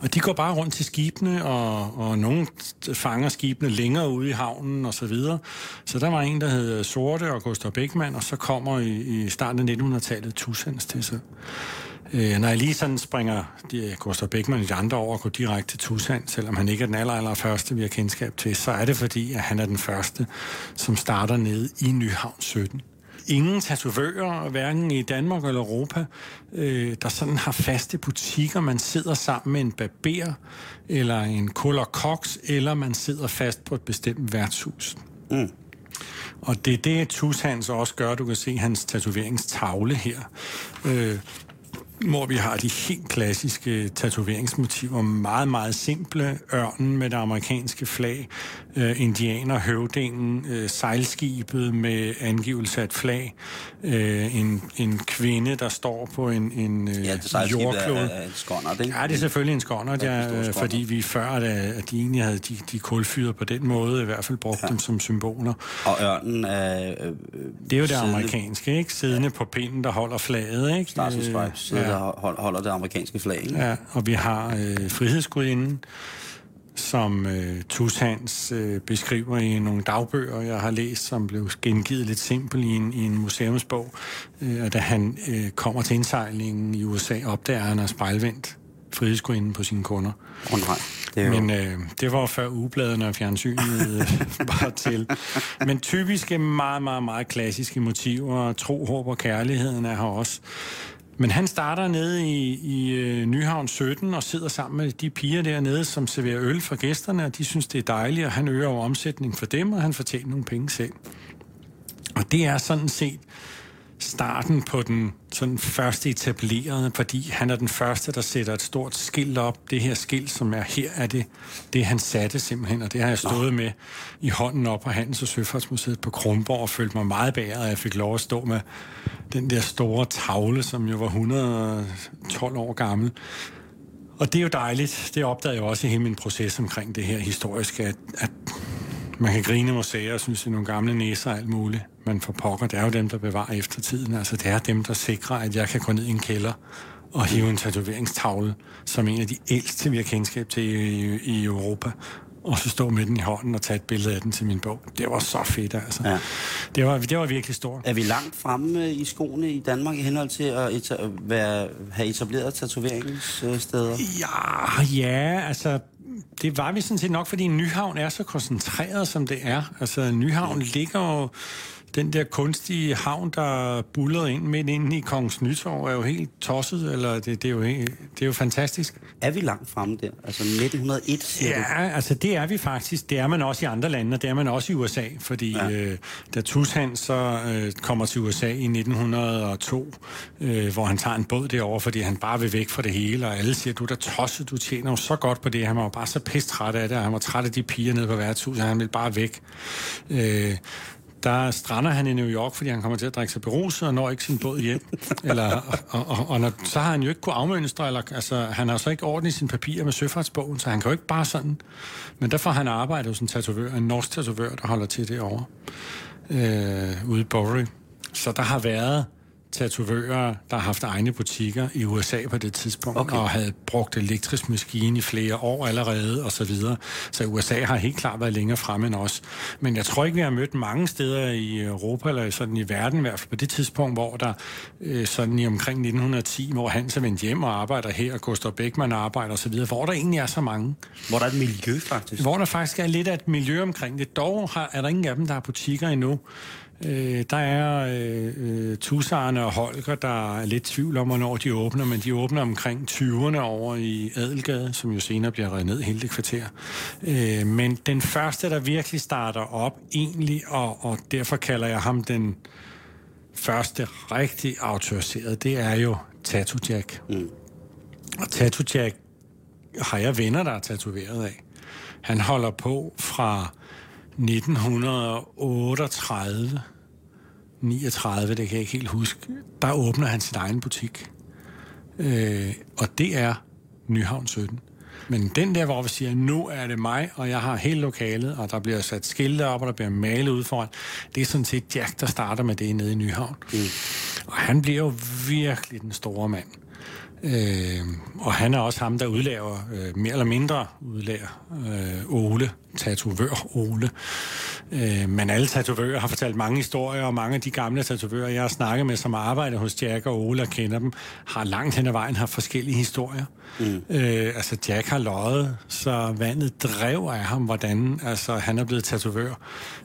og de går bare rundt til skibene, og, og nogen fanger skibene længere ude i havnen og så videre. Så der var en, der hed Sorte og Gustav Beckmann, og så kommer i, i starten af 1900-tallet Tussans til sig. Øh, når jeg lige sådan springer de, Gustav Beckmann i de andre år og går direkte til Tussand, selvom han ikke er den aller, aller første, vi har kendskab til, så er det fordi, at han er den første, som starter nede i Nyhavn 17 ingen tatovører, hverken i Danmark eller Europa, øh, der sådan har faste butikker. Man sidder sammen med en barber, eller en kuller koks, eller man sidder fast på et bestemt værtshus.
Mm.
Og det er det, Tushans også gør. Du kan se hans tatoveringstavle her. Øh, hvor vi har de helt klassiske tatoveringsmotiver. Meget, meget simple. Ørnen med det amerikanske flag. Øh, indianer, høvdingen, øh, sejlskibet med angivelse af et flag. Øh, en, en kvinde, der står på en, en øh,
ja, det jordklode. Er, er en skånder, det?
Ja, det er selvfølgelig en skånder, ja, fordi vi før, at de egentlig havde de, de kulfyret på den måde, i hvert fald brugt ja. dem som symboler.
Og ørnen er... Øh,
det er jo det siddende. amerikanske, ikke? Siddende ja. på pinden, der holder flaget, ikke?
Stars and Stripes, ja. Der holder det amerikanske flag, ikke?
Ja, og vi har øh, frihedsgudinden, som øh, Tushans øh, beskriver i nogle dagbøger, jeg har læst, som blev gengivet lidt simpelt i en, i en museumsbog. Øh, da han øh, kommer til indsejlingen i USA, opdager han er spejlvendt frihedsgudinden på sine kunder.
Oh, nej.
Det jo... Men øh, det var før ugebladene og fjernsynet øh, var til. Men typiske, meget, meget, meget klassiske motiver. Tro, håb og kærligheden er her også. Men han starter nede i, i øh, Nyhavn 17 og sidder sammen med de piger dernede, som serverer øl for gæsterne, og de synes, det er dejligt, og han øger jo omsætningen for dem, og han fortjener nogle penge selv. Og det er sådan set starten på den sådan første etablerede, fordi han er den første, der sætter et stort skilt op. Det her skilt, som er her, er det, det han satte simpelthen, og det har jeg stået med i hånden op på Handels- og Søfartsmuseet på Krumborg og følt mig meget bæret, at jeg fik lov at stå med den der store tavle, som jo var 112 år gammel. Og det er jo dejligt. Det opdagede jeg også i hele min proces omkring det her historiske, at, at man kan grine museer og synes, det er nogle gamle næser og alt muligt. Men for pokker, det er jo dem, der bevarer eftertiden. Altså, det er dem, der sikrer, at jeg kan gå ned i en kælder og hive en tatoveringstavle, som en af de ældste, vi har kendskab til i, i Europa, og så stå med den i hånden og tage et billede af den til min bog. Det var så fedt, altså. Ja. Det, var, det var virkelig stort.
Er vi langt fremme i skoene i Danmark i henhold til at eta- være, have etableret tatoveringssteder?
Ja, ja, altså det var vi sådan set nok, fordi Nyhavn er så koncentreret, som det er. Altså, Nyhavn ligger jo den der kunstige havn, der buller ind midt inde i Kongens Nytorv, er jo helt tosset, eller det, det, er, jo, det er jo fantastisk.
Er vi langt fremme der? Altså 1901, siger
Ja, du? altså det er vi faktisk. Det er man også i andre lande, og det er man også i USA, fordi ja. øh, da Tushand så øh, kommer til USA i 1902, øh, hvor han tager en båd derovre, fordi han bare vil væk fra det hele, og alle siger, du er da tosset, du tjener jo så godt på det. Han var bare så pisse træt af det, og han var træt af de piger nede på værtshuset, han ville bare væk. Øh, der strander han i New York, fordi han kommer til at drikke sig beruset og når ikke sin båd hjem. eller, og, og, og når, så har han jo ikke kunne afmønstre, eller, altså, han har så ikke orden i sine papirer med søfartsbogen, så han kan jo ikke bare sådan. Men derfor har han arbejdet hos en tatovør, en norsk tatovør, der holder til det over øh, ude i Bowery. Så der har været tatovører, der har haft egne butikker i USA på det tidspunkt, okay. og havde brugt elektrisk maskine i flere år allerede, og så videre. Så USA har helt klart været længere fremme end os. Men jeg tror ikke, vi har mødt mange steder i Europa, eller sådan i verden i hvert fald på det tidspunkt, hvor der øh, sådan i omkring 1910, hvor Hans er vendt hjem og arbejder her, og Gustav Beckmann arbejder og så videre, hvor der egentlig er så mange.
Hvor der er et miljø, faktisk.
Hvor der faktisk er lidt af et miljø omkring det. Dog har, er der ingen af dem, der har butikker endnu. Øh, der er øh, Tusarne og Holger, der er lidt tvivl om, hvornår de åbner, men de åbner omkring 20'erne over i Adelgade, som jo senere bliver reddet ned hele det kvarter. Øh, men den første, der virkelig starter op egentlig, og, og derfor kalder jeg ham den første rigtig autoriserede, det er jo Tattoo Jack. Mm. Og Tattoo Jack har jeg venner, der er tatoveret af. Han holder på fra 1938, 39, det kan jeg ikke helt huske. Der åbner han sin egen butik. Øh, og det er Nyhavn 17. Men den der, hvor vi siger, nu er det mig, og jeg har hele lokalet, og der bliver sat skilte op, og der bliver malet ud foran, det er sådan set Jack, der starter med det nede i Nyhavn. Mm. Og han bliver jo virkelig den store mand. Øh, og han er også ham, der udlaver, øh, mere eller mindre udlærer, øh, Ole, tatovør Ole. Øh, men alle tatovører har fortalt mange historier, og mange af de gamle tatovører, jeg har snakket med, som arbejder hos Jack og Ole og kender dem, har langt hen ad vejen haft forskellige historier. Mm. Øh, altså Jack har løjet, så vandet drev af ham, hvordan altså, han er blevet tatovør.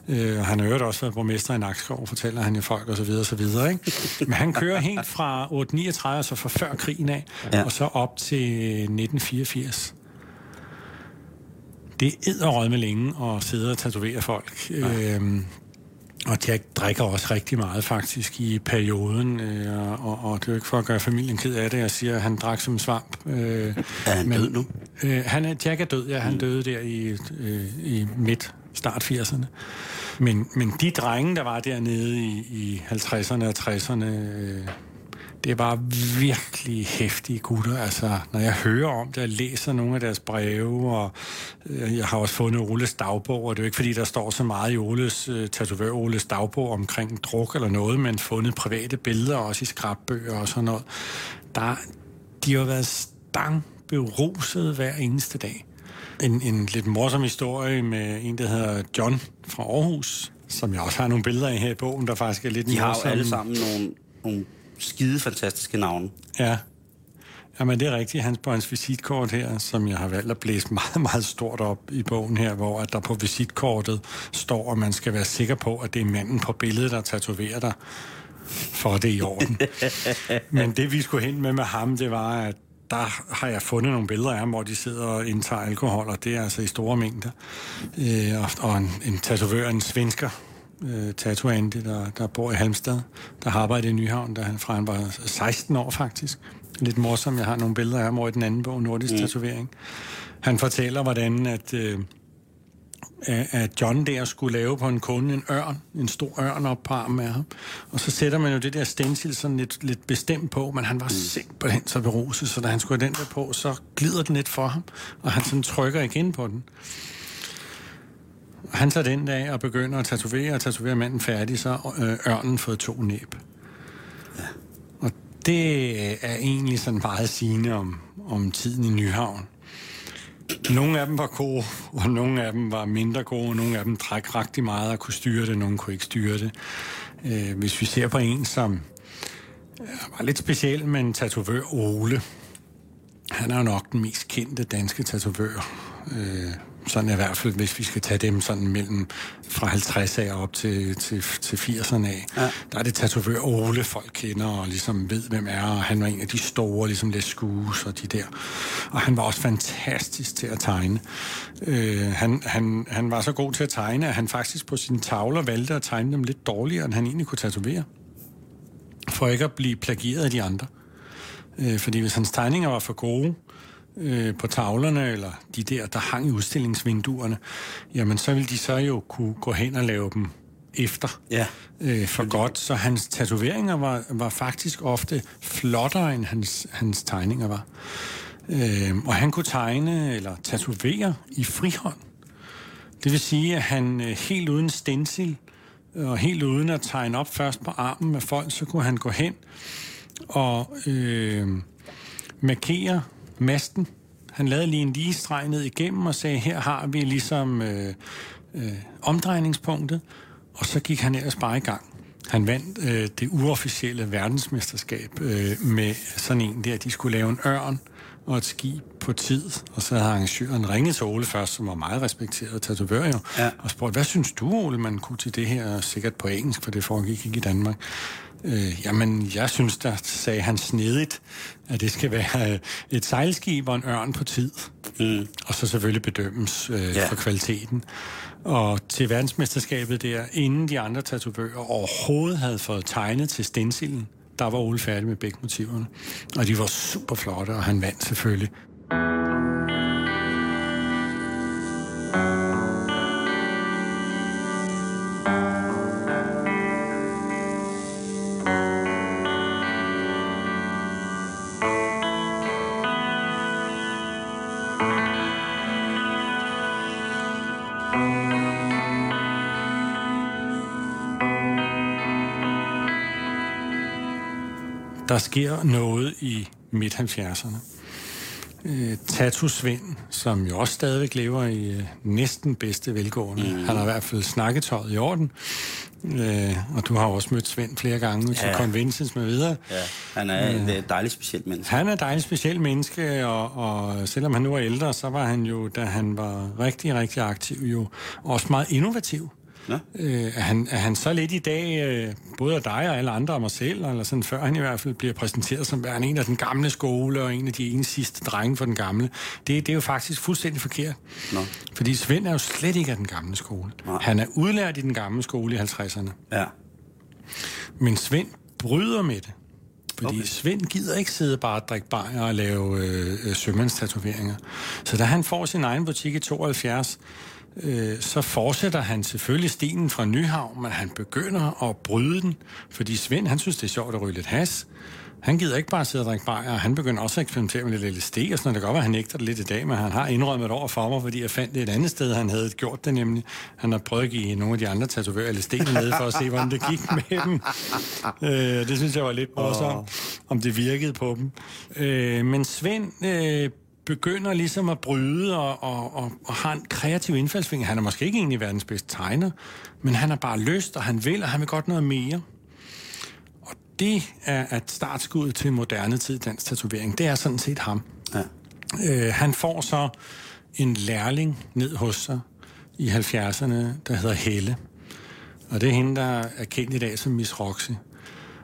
Øh, han har hørt også været borgmester i Nakskov, fortæller han jo folk osv. osv. Ikke? Men han kører helt fra 839, altså fra før krigen af, ja. og så op til 1984 det er med længe at sidde og tatovere folk. Ja. Øhm, og Jack drikker også rigtig meget faktisk i perioden, øh, og, og det er jo ikke for at gøre familien ked af det, jeg siger, at han drak som svamp.
Øh, er han men, død nu?
Øh, han er, Jack er død, ja. Han mm. døde der i, øh, i midt, start 80'erne. Men, men de drenge, der var dernede i, i 50'erne og 60'erne, øh, det var virkelig hæftige gutter. Altså, når jeg hører om det, og læser nogle af deres breve, og øh, jeg har også fundet Oles dagbog, og det er jo ikke, fordi der står så meget i Oles, uh, tatovør Oles dagbog omkring druk eller noget, men fundet private billeder også i skrabbøger og sådan noget. Der, de har været stang beruset hver eneste dag. En, en lidt morsom historie med en, der hedder John fra Aarhus, som jeg også har nogle billeder af her i bogen, der faktisk er lidt
De har jo alle sammen nogle, nogle skide fantastiske navne.
Ja. Jamen, det er rigtigt. Hans, på hans visitkort her, som jeg har valgt at blæse meget, meget stort op i bogen her, hvor at der på visitkortet står, at man skal være sikker på, at det er manden på billedet, der tatoverer dig, for det er i orden. Men det, vi skulle hen med med ham, det var, at der har jeg fundet nogle billeder af ham, hvor de sidder og indtager alkohol, og det er altså i store mængder. Øh, og, og en, en tatovør, en svensker, øh, tattoo der, der bor i Halmstad, der har arbejdet i Nyhavn, da han, fra han var 16 år faktisk. Lidt morsom, jeg har nogle billeder af ham over i den anden bog, Nordisk mm. Tatovering. Han fortæller, hvordan at, øh, at John der skulle lave på en kunde en ørn, en stor ørn op på armen af ham. Og så sætter man jo det der stencil sådan lidt, lidt bestemt på, men han var mm. simpelthen så beruset, så da han skulle have den der på, så glider den lidt for ham, og han sådan trykker igen på den. Han tager den dag og begynder at tatovere, og tatovere manden færdig, så øh, ørnen fået to næb. Ja. Og det er egentlig sådan meget sigende om, om tiden i Nyhavn. Nogle af dem var gode, og nogle af dem var mindre gode, og nogle af dem træk rigtig meget og kunne styre det, nogle kunne ikke styre det. Øh, hvis vi ser på en, som var lidt speciel, men tatovør Ole. Han er jo nok den mest kendte danske tatovør. Øh, sådan i hvert fald, hvis vi skal tage dem sådan mellem fra 50 af op til, til, til 80'erne af. Ja. Der er det tatovør Ole, folk kender og ligesom ved, hvem er, og han var en af de store, ligesom Lescus og de der. Og han var også fantastisk til at tegne. Øh, han, han, han var så god til at tegne, at han faktisk på sine tavler valgte at tegne dem lidt dårligere, end han egentlig kunne tatovere. For ikke at blive plagieret af de andre. Øh, fordi hvis hans tegninger var for gode, øh, på tavlerne, eller de der, der hang i udstillingsvinduerne, jamen så ville de så jo kunne gå hen og lave dem efter ja. øh, for godt. Så hans tatoveringer var, var faktisk ofte flottere, end hans, hans tegninger var. Øh, og han kunne tegne eller tatovere i frihånd. Det vil sige, at han øh, helt uden stencil og helt uden at tegne op først på armen med folk, så kunne han gå hen og øh, markere masten. Han lavede lige en lige streg ned igennem og sagde, her har vi ligesom øh, øh, omdrejningspunktet, og så gik han ellers bare i gang. Han vandt øh, det uofficielle verdensmesterskab øh, med sådan en der, de skulle lave en ørn og et skib på tid. Og så havde arrangøren ringet til Ole først, som var meget respekteret tatovør jo, ja. og spurgte, hvad synes du, Ole, man kunne til det her, sikkert på engelsk, for det foregik ikke i Danmark. Øh, jamen, jeg synes, der sagde han snedigt, at det skal være øh, et sejlskib og en ørn på tid. Mm. Og så selvfølgelig bedømmes øh, ja. for kvaliteten. Og til verdensmesterskabet der, inden de andre tatovører overhovedet havde fået tegnet til stencilen, der var Ole færdig med begge motiverne. Og de var super flotte, og han vandt selvfølgelig. Der sker noget i midt-70'erne. Øh, Tattoo Svend, som jo også stadigvæk lever i øh, næsten bedste velgående. Mm. Han har i hvert fald snakketøjet i orden. Øh, og du har også mødt Svend flere gange til ja. conventions med videre.
Ja, han er øh, et dejligt specielt menneske.
Han er et dejligt specielt menneske, og, og selvom han nu er ældre, så var han jo, da han var rigtig, rigtig aktiv, jo også meget innovativ. Ja. Øh, er, han, er han så lidt i dag, øh, både af dig og alle andre og mig selv, eller sådan før han i hvert fald bliver præsenteret som værende en af den gamle skole, og en af de ene sidste drenge for den gamle, det, det er jo faktisk fuldstændig forkert. Nå. Fordi Svend er jo slet ikke af den gamle skole. Nå. Han er udlært i den gamle skole i 50'erne.
Ja.
Men Svend bryder med det. Fordi okay. Svend gider ikke sidde bare og drikke bajer og lave øh, øh sømandstatoveringer. Så da han får sin egen butik i 72, øh, så fortsætter han selvfølgelig stilen fra Nyhavn, men han begynder at bryde den, fordi Svend, han synes, det er sjovt at ryge lidt has. Han gider ikke bare sidde og drikke bajer, han begynder også at eksperimentere med lidt LSD, og sådan noget. Det kan godt være, han nægter det lidt i dag, men han har indrømmet over for mig, fordi jeg fandt det et andet sted, han havde gjort det nemlig. Han har prøvet at give nogle af de andre tatovører LSD ned for at se, hvordan det gik med dem. Øh, det synes jeg var lidt morsomt, oh. om det virkede på dem. Øh, men Svend øh, begynder ligesom at bryde og, og, og, og har en kreativ indfaldsvinkel. Han er måske ikke egentlig verdens bedste tegner, men han har bare lyst, og han vil, og han vil godt noget mere. Og det er et startskud til moderne tid dansk tatovering. Det er sådan set ham. Ja. Øh, han får så en lærling ned hos sig i 70'erne, der hedder Helle. Og det er hende, der er kendt i dag som Miss Roxy.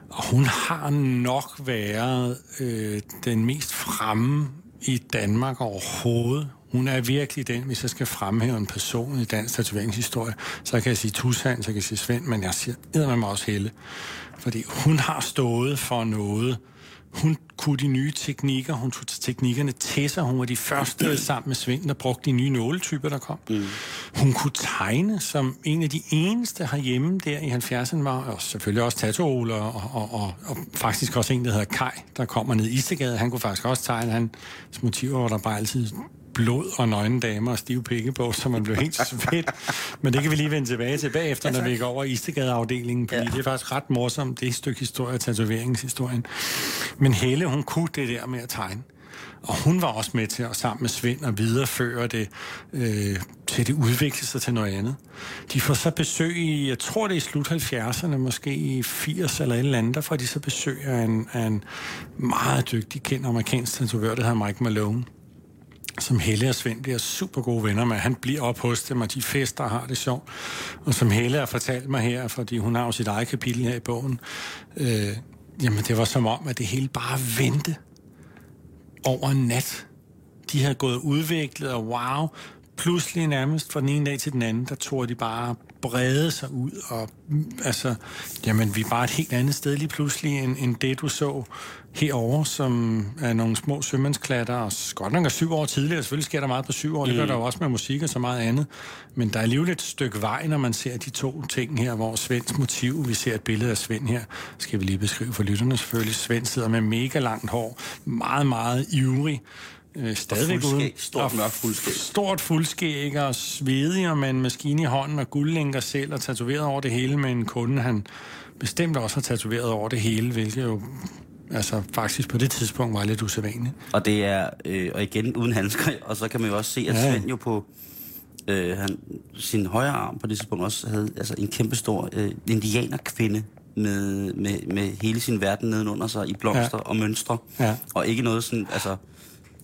Og hun har nok været øh, den mest fremme i Danmark overhovedet. Hun er virkelig den, hvis jeg skal fremhæve en person i dansk tatoveringshistorie, så kan jeg sige Tushan, så kan jeg sige Svend, men jeg siger med mig også Helle. Fordi hun har stået for noget, hun kunne de nye teknikker, hun tog teknikkerne til sig. Hun var de første sammen med Svend, der brugte de nye nåletyper, der kom. Mm. Hun kunne tegne som en af de eneste herhjemme der i 70'erne var, og selvfølgelig også tattoo og, og, og, og, faktisk også en, der hedder Kai, der kommer ned i Istegade. Han kunne faktisk også tegne, hans motiver var der bare altid blod og nøgne damer og stive pikke på, så man blev helt svedt. Men det kan vi lige vende tilbage til bagefter, når vi går over Istegade-afdelingen, fordi ja. det er faktisk ret morsomt, det er et stykke historie, tatoveringshistorien. Men Helle, hun kunne det der med at tegne. Og hun var også med til at sammen med Svend at videreføre det øh, til det udvikle sig til noget andet. De får så besøg i, jeg tror det er i slut 70'erne, måske i 80 eller et eller andet, der får de så besøg af en, af en meget dygtig kendt amerikansk tatovør, der hedder Mike Malone som Helle og Svend bliver super gode venner med. Han bliver op hos dem, og de fester og har det sjovt. Og som Helle har fortalt mig her, fordi hun har jo sit eget kapitel her i bogen, øh, jamen det var som om, at det hele bare vendte over en nat. De havde gået udviklet, og wow, pludselig nærmest fra den ene dag til den anden, der tog de bare brede sig ud, og altså, jamen, vi er bare et helt andet sted lige pludselig, end, end det, du så herover som er nogle små sømandsklatter, og godt nok er syv år tidligere, selvfølgelig sker der meget på syv år, mm. det gør mm. der jo også med musik og så meget andet, men der er alligevel et stykke vej, når man ser de to ting her, hvor Svends motiv, vi ser et billede af Svend her, skal vi lige beskrive for lytterne selvfølgelig, Svend sidder med mega langt hår, meget, meget ivrig,
øh, stadigvæk uden. Stort mørkt fuldskæg.
Stort fuldskæg og svedig og med en maskine i hånden og guldlænker selv og tatoveret over det hele med en kunde, han bestemt også har tatoveret over det hele, hvilket jo altså faktisk på det tidspunkt var lidt usædvanligt.
Og det er, øh, og igen uden handsker, og så kan man jo også se, at ja. Svend jo på øh, han, sin højre arm på det tidspunkt også havde altså en kæmpestor øh, indianerkvinde med, med, med hele sin verden nedenunder sig i blomster ja. og mønstre. Ja. Og ikke noget sådan, altså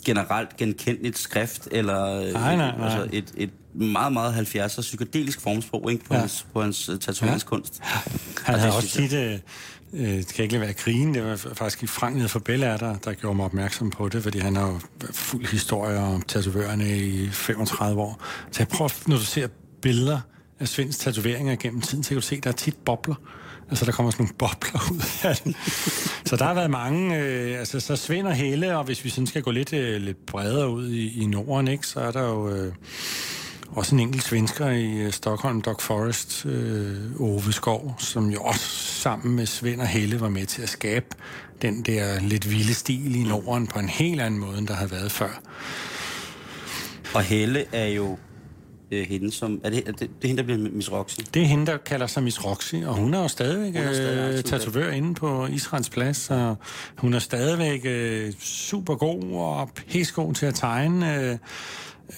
generelt genkendeligt skrift, eller
øh, nej, nej, nej. Altså
et, et meget, meget 70'er psykedelisk formsprog ikke, på, ja. hans, på hans uh, tatoveringskunst. Ja.
Han havde også tit, øh, øh, det kan ikke være krigen, det var faktisk Frank nede for Bella, der, der gjorde mig opmærksom på det, fordi han har jo fuld historie om tatovørerne i 35 år. Så jeg prøver, når du ser billeder af Svends tatoveringer gennem tiden, så kan du se, at der er tit bobler. Altså, der kommer sådan nogle bobler ud af det. Så der har været mange, øh, altså, så svinder og Helle, og hvis vi sådan skal gå lidt, øh, lidt bredere ud i, i Norden, ikke, så er der jo øh, også en enkelt svensker i øh, Stockholm, Doc Forest, øh, Ove Skov, som jo også sammen med Svend og Helle var med til at skabe den der lidt vilde stil i Norden på en helt anden måde, end der havde været før.
Og Helle er jo øh, hende som... Er det, er det, det er hende, der bliver Miss Roxy?
Det er hende, der kalder sig Miss Roxy, og hun er jo stadigvæk
Hun er stadig
øh, tatovør inde på Israels plads, og hun er stadigvæk øh, super god og pissegod til at tegne. Øh,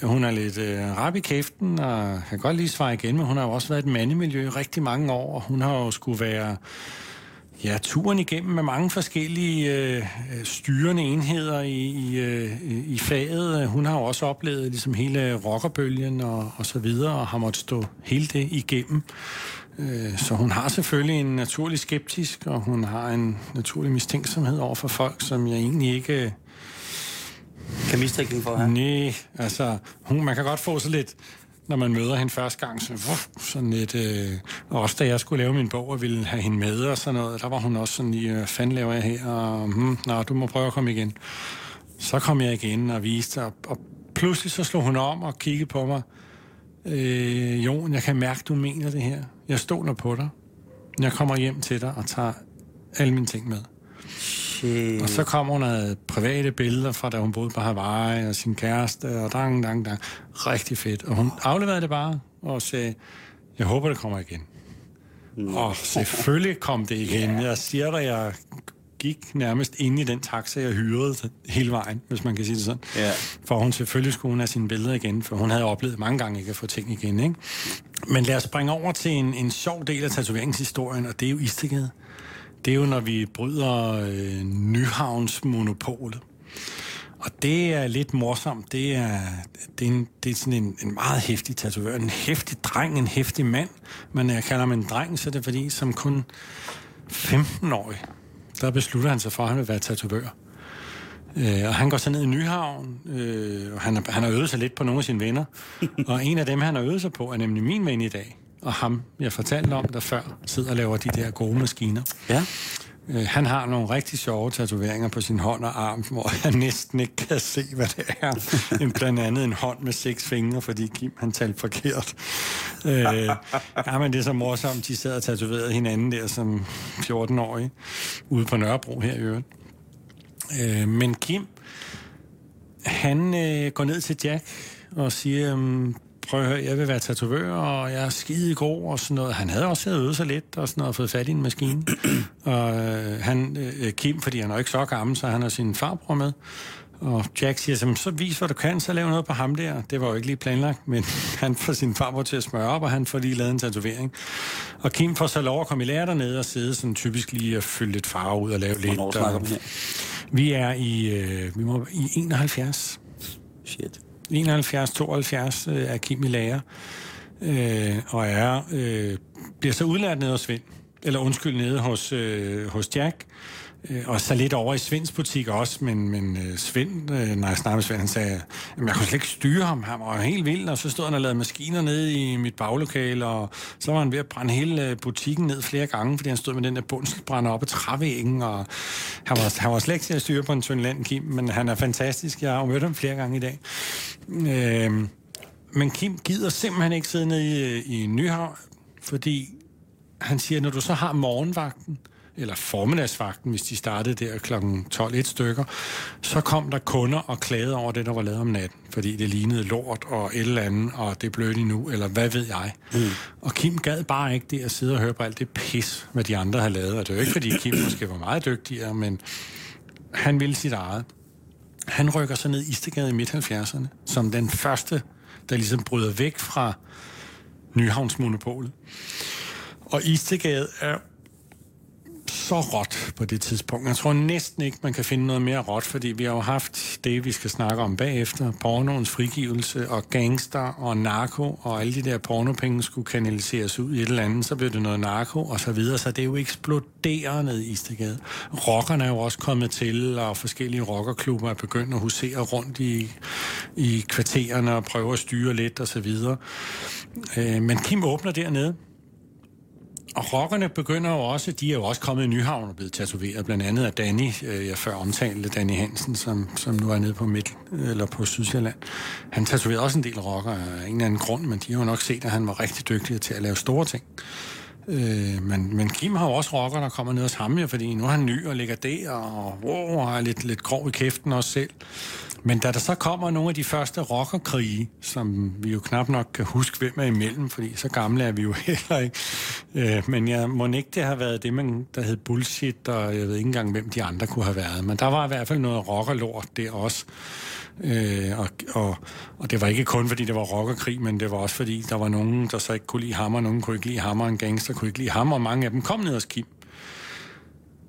hun er lidt øh, rap i kæften, og kan godt lige svare igen, men hun har jo også været i et mandemiljø i rigtig mange år, og hun har jo skulle være ja, turen igennem med mange forskellige øh, styrende enheder i, i, øh, i faget. Hun har jo også oplevet ligesom hele rockerbølgen og, og så videre, og har måttet stå hele det igennem. Øh, så hun har selvfølgelig en naturlig skeptisk, og hun har en naturlig mistænksomhed over for folk, som jeg egentlig ikke... Øh,
Kan mistænke for have?
Nej, altså, hun, man kan godt få så lidt, når man møder hende første gang, så, wuff, sådan lidt, øh, og også da jeg skulle lave min bog og ville have hende med og sådan noget, der var hun også sådan lige, hvad fanden laver jeg her, og hmm, nå, du må prøve at komme igen. Så kom jeg igen og viste, og, og pludselig så slog hun om og kiggede på mig. Øh, Jon, jeg kan mærke, du mener det her. Jeg stoler på dig. Jeg kommer hjem til dig og tager alle mine ting med.
Shit.
Og så kom hun af private billeder fra, da hun boede på Hawaii, og sin kæreste, og dang, dang, dang. Rigtig fedt. Og hun afleverede det bare, og sagde, jeg håber, det kommer igen. Mm. Og selvfølgelig kom det igen. Jeg siger dig, jeg gik nærmest ind i den taxa, jeg hyrede hele vejen, hvis man kan sige det sådan.
Ja.
For hun selvfølgelig skulle hun have sine billeder igen, for hun havde oplevet mange gange ikke at få ting igen. Ikke? Men lad os springe over til en, en sjov del af tatoveringshistorien, og det er jo Istegade. Det er jo, når vi bryder øh, Nyhavns monopolet. Og det er lidt morsomt. Det er, det er, en, det er sådan en, en meget hæftig tatovør. En hæftig dreng, en hæftig mand. Men når jeg kalder ham en dreng, så er det fordi, som kun 15-årig, der beslutter han sig for, at han vil være tatovør. Øh, og han går så ned i Nyhavn, øh, og han, har- han har øvet sig lidt på nogle af sine venner. og en af dem, han har øvet sig på, er nemlig min ven i dag. Og ham, jeg fortalte om, der før sidder og laver de der gode maskiner.
Ja.
Øh, han har nogle rigtig sjove tatoveringer på sin hånd og arm, hvor jeg næsten ikke kan se, hvad det er. En, blandt andet en hånd med seks fingre, fordi Kim han talte forkert. Øh, ja, men det er så morsomt, de sad og tatoverede hinanden der som 14-årige, ude på Nørrebro her i øvrigt. Øh, men Kim, han øh, går ned til Jack og siger, um, prøv at høre, jeg vil være tatovør, og jeg er skide god og sådan noget. Han havde også øvet sig lidt og sådan noget, og fået fat i en maskine. og øh, han, øh, Kim, fordi han er ikke så gammel, så han har sin farbror med. Og Jack siger, så, så vis, hvad du kan, så lav noget på ham der. Det var jo ikke lige planlagt, men han får sin farbror til at smøre op, og han får lige lavet en tatovering. Og Kim får så lov at komme i lære dernede og sidde sådan typisk lige og fylde lidt farve ud og lave lidt.
Hvornår snakker
og-
vi
vi er i, øh, vi må, i 71.
Shit.
71, 72 øh, er Kim i lærer. Øh, og er, øh, bliver så udlært nede hos Svend. Eller undskyld, nede hos, øh, hos Jack. Øh, og så lidt over i Svends butik også, men, men øh, Svend, øh, når jeg snakkede med Svend, han sagde, at jeg kunne slet ikke styre ham, han var helt vild, og så stod han og lavede maskiner nede i mit baglokale, og så var han ved at brænde hele øh, butikken ned flere gange, fordi han stod med den der bundselsbrænder op ad trævæggen, og han var, han var slet ikke til at styre på en tynd land, Kim, men han er fantastisk, jeg har mødt ham flere gange i dag. Øh, men Kim gider simpelthen ikke sidde nede i, i Nyhavn, fordi han siger, når du så har morgenvagten, eller formiddagsvagten, hvis de startede der kl. 12 et stykker, så kom der kunder og klagede over det, der var lavet om natten, fordi det lignede lort og et eller andet, og det er blødt endnu, eller hvad ved jeg. Mm. Og Kim gad bare ikke det at sidde og høre på alt det pis, hvad de andre har lavet, og det er jo ikke, fordi Kim måske var meget dygtigere, men han ville sit eget. Han rykker så ned i Istegade i midt-70'erne, som den første, der ligesom bryder væk fra Nyhavnsmonopolet. Og Istegade er så råt på det tidspunkt. Jeg tror næsten ikke, man kan finde noget mere råt, fordi vi har jo haft det, vi skal snakke om bagefter. Pornoens frigivelse og gangster og narko, og alle de der pornopenge skulle kanaliseres ud i et eller andet, så blev det noget narko og så videre. Så det er jo eksploderet ned i Istegade. Rockerne er jo også kommet til, og forskellige rockerklubber er begyndt at husere rundt i, i kvartererne og prøve at styre lidt og så videre. Øh, men Kim åbner dernede, og rockerne begynder jo også, de er jo også kommet i Nyhavn og blevet tatoveret, blandt andet af Danny, øh, jeg før omtalte, Danny Hansen, som, som nu er nede på Midt, eller på Sydsjælland. Han tatoverede også en del rocker af en eller anden grund, men de har jo nok set, at han var rigtig dygtig til at lave store ting. Øh, men, men Kim har jo også rocker, der kommer ned hos ham, ja, fordi nu er han ny og ligger der, og, wow, og er lidt, lidt grov i kæften også selv. Men da der så kommer nogle af de første rockerkrige, som vi jo knap nok kan huske, hvem er imellem, fordi så gamle er vi jo heller ikke. Øh, men jeg må ikke det har været det, man, der hed bullshit, og jeg ved ikke engang, hvem de andre kunne have været. Men der var i hvert fald noget rockerlort der også. Øh, og, og, og det var ikke kun, fordi det var rockerkrig, men det var også, fordi der var nogen, der så ikke kunne lide ham, og nogen kunne ikke lide ham, og en gangster kunne ikke lide ham, og mange af dem kom ned hos Kim.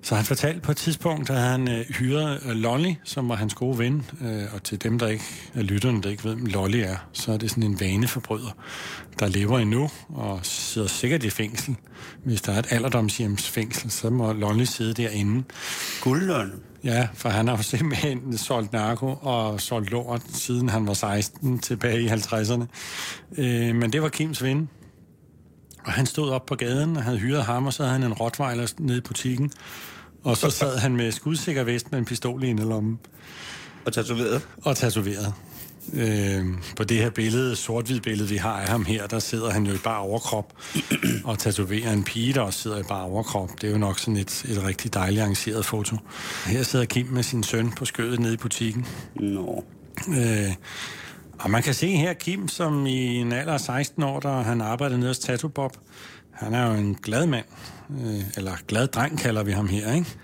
Så han fortalte på et tidspunkt, at han øh, hyrede øh, Lolly, som var hans gode ven. Øh, og til dem, der ikke er lytterne, der ikke ved, hvem Lolly er, så er det sådan en vaneforbryder, der lever endnu og sidder sikkert i fængsel. Hvis der er et alderdomshjemsfængsel, så må Lolly sidde derinde.
Guldlund.
Ja, for han har jo simpelthen solgt narko og solgt lort, siden han var 16 tilbage i 50'erne. Øh, men det var Kims ven. Og han stod op på gaden og havde hyret ham, og så havde han en rottweiler nede i butikken. Og så sad han med skudsikker vest med en pistol i lommen.
Og tatoveret?
Og tatoveret. Øh, på det her billede, sort-hvid billede, vi har af ham her, der sidder han jo i bare overkrop og tatoverer en pige, der også sidder i bare overkrop. Det er jo nok sådan et, et rigtig dejligt arrangeret foto. Her sidder Kim med sin søn på skødet nede i butikken.
Nå.
Øh, og man kan se her Kim, som i en alder af 16 år, der han arbejder nede hos Tattoo Bob. Han er jo en glad mand, øh, eller glad dreng kalder vi ham her, ikke?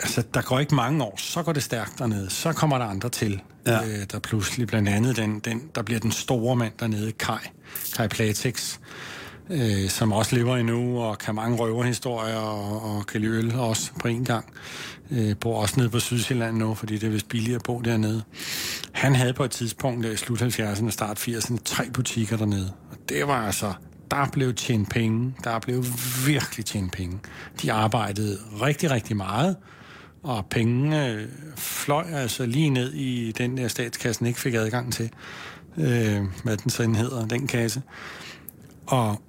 altså, der går ikke mange år, så går det stærkt dernede. Så kommer der andre til. Ja. Øh, der pludselig blandt andet, den, den, der bliver den store mand dernede, Kai, Kai Platex, øh, som også lever endnu, og kan mange røverhistorier, og, og kan lide øl også på en gang. Øh, bor også nede på Sydsjælland nu, fordi det er vist billigere at bo dernede. Han havde på et tidspunkt i slut 70'erne, start 80'erne, tre butikker dernede. Og det var altså der blev tjent penge. Der blev virkelig tjent penge. De arbejdede rigtig, rigtig meget, og pengene øh, fløj altså lige ned i den der statskassen ikke fik adgang til, øh, hvad den sådan hedder, den kasse. Og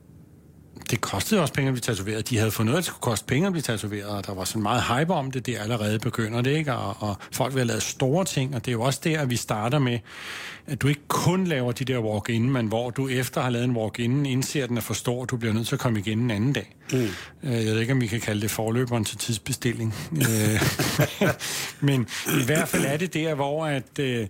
det kostede også penge at blive tatoveret. De havde fundet ud af, at det skulle koste penge at blive tatoveret, og der var sådan meget hype om det. Det allerede begynder det, ikke? Og, og folk vil have lavet store ting, og det er jo også der, at vi starter med, at du ikke kun laver de der walk-in, men hvor du efter har lavet en walk-in, indser den er for stor, du bliver nødt til at komme igen en anden dag. Mm. Øh, jeg ved ikke, om vi kan kalde det forløberen til tidsbestilling. Øh, men i hvert fald er det der, hvor at... Øh,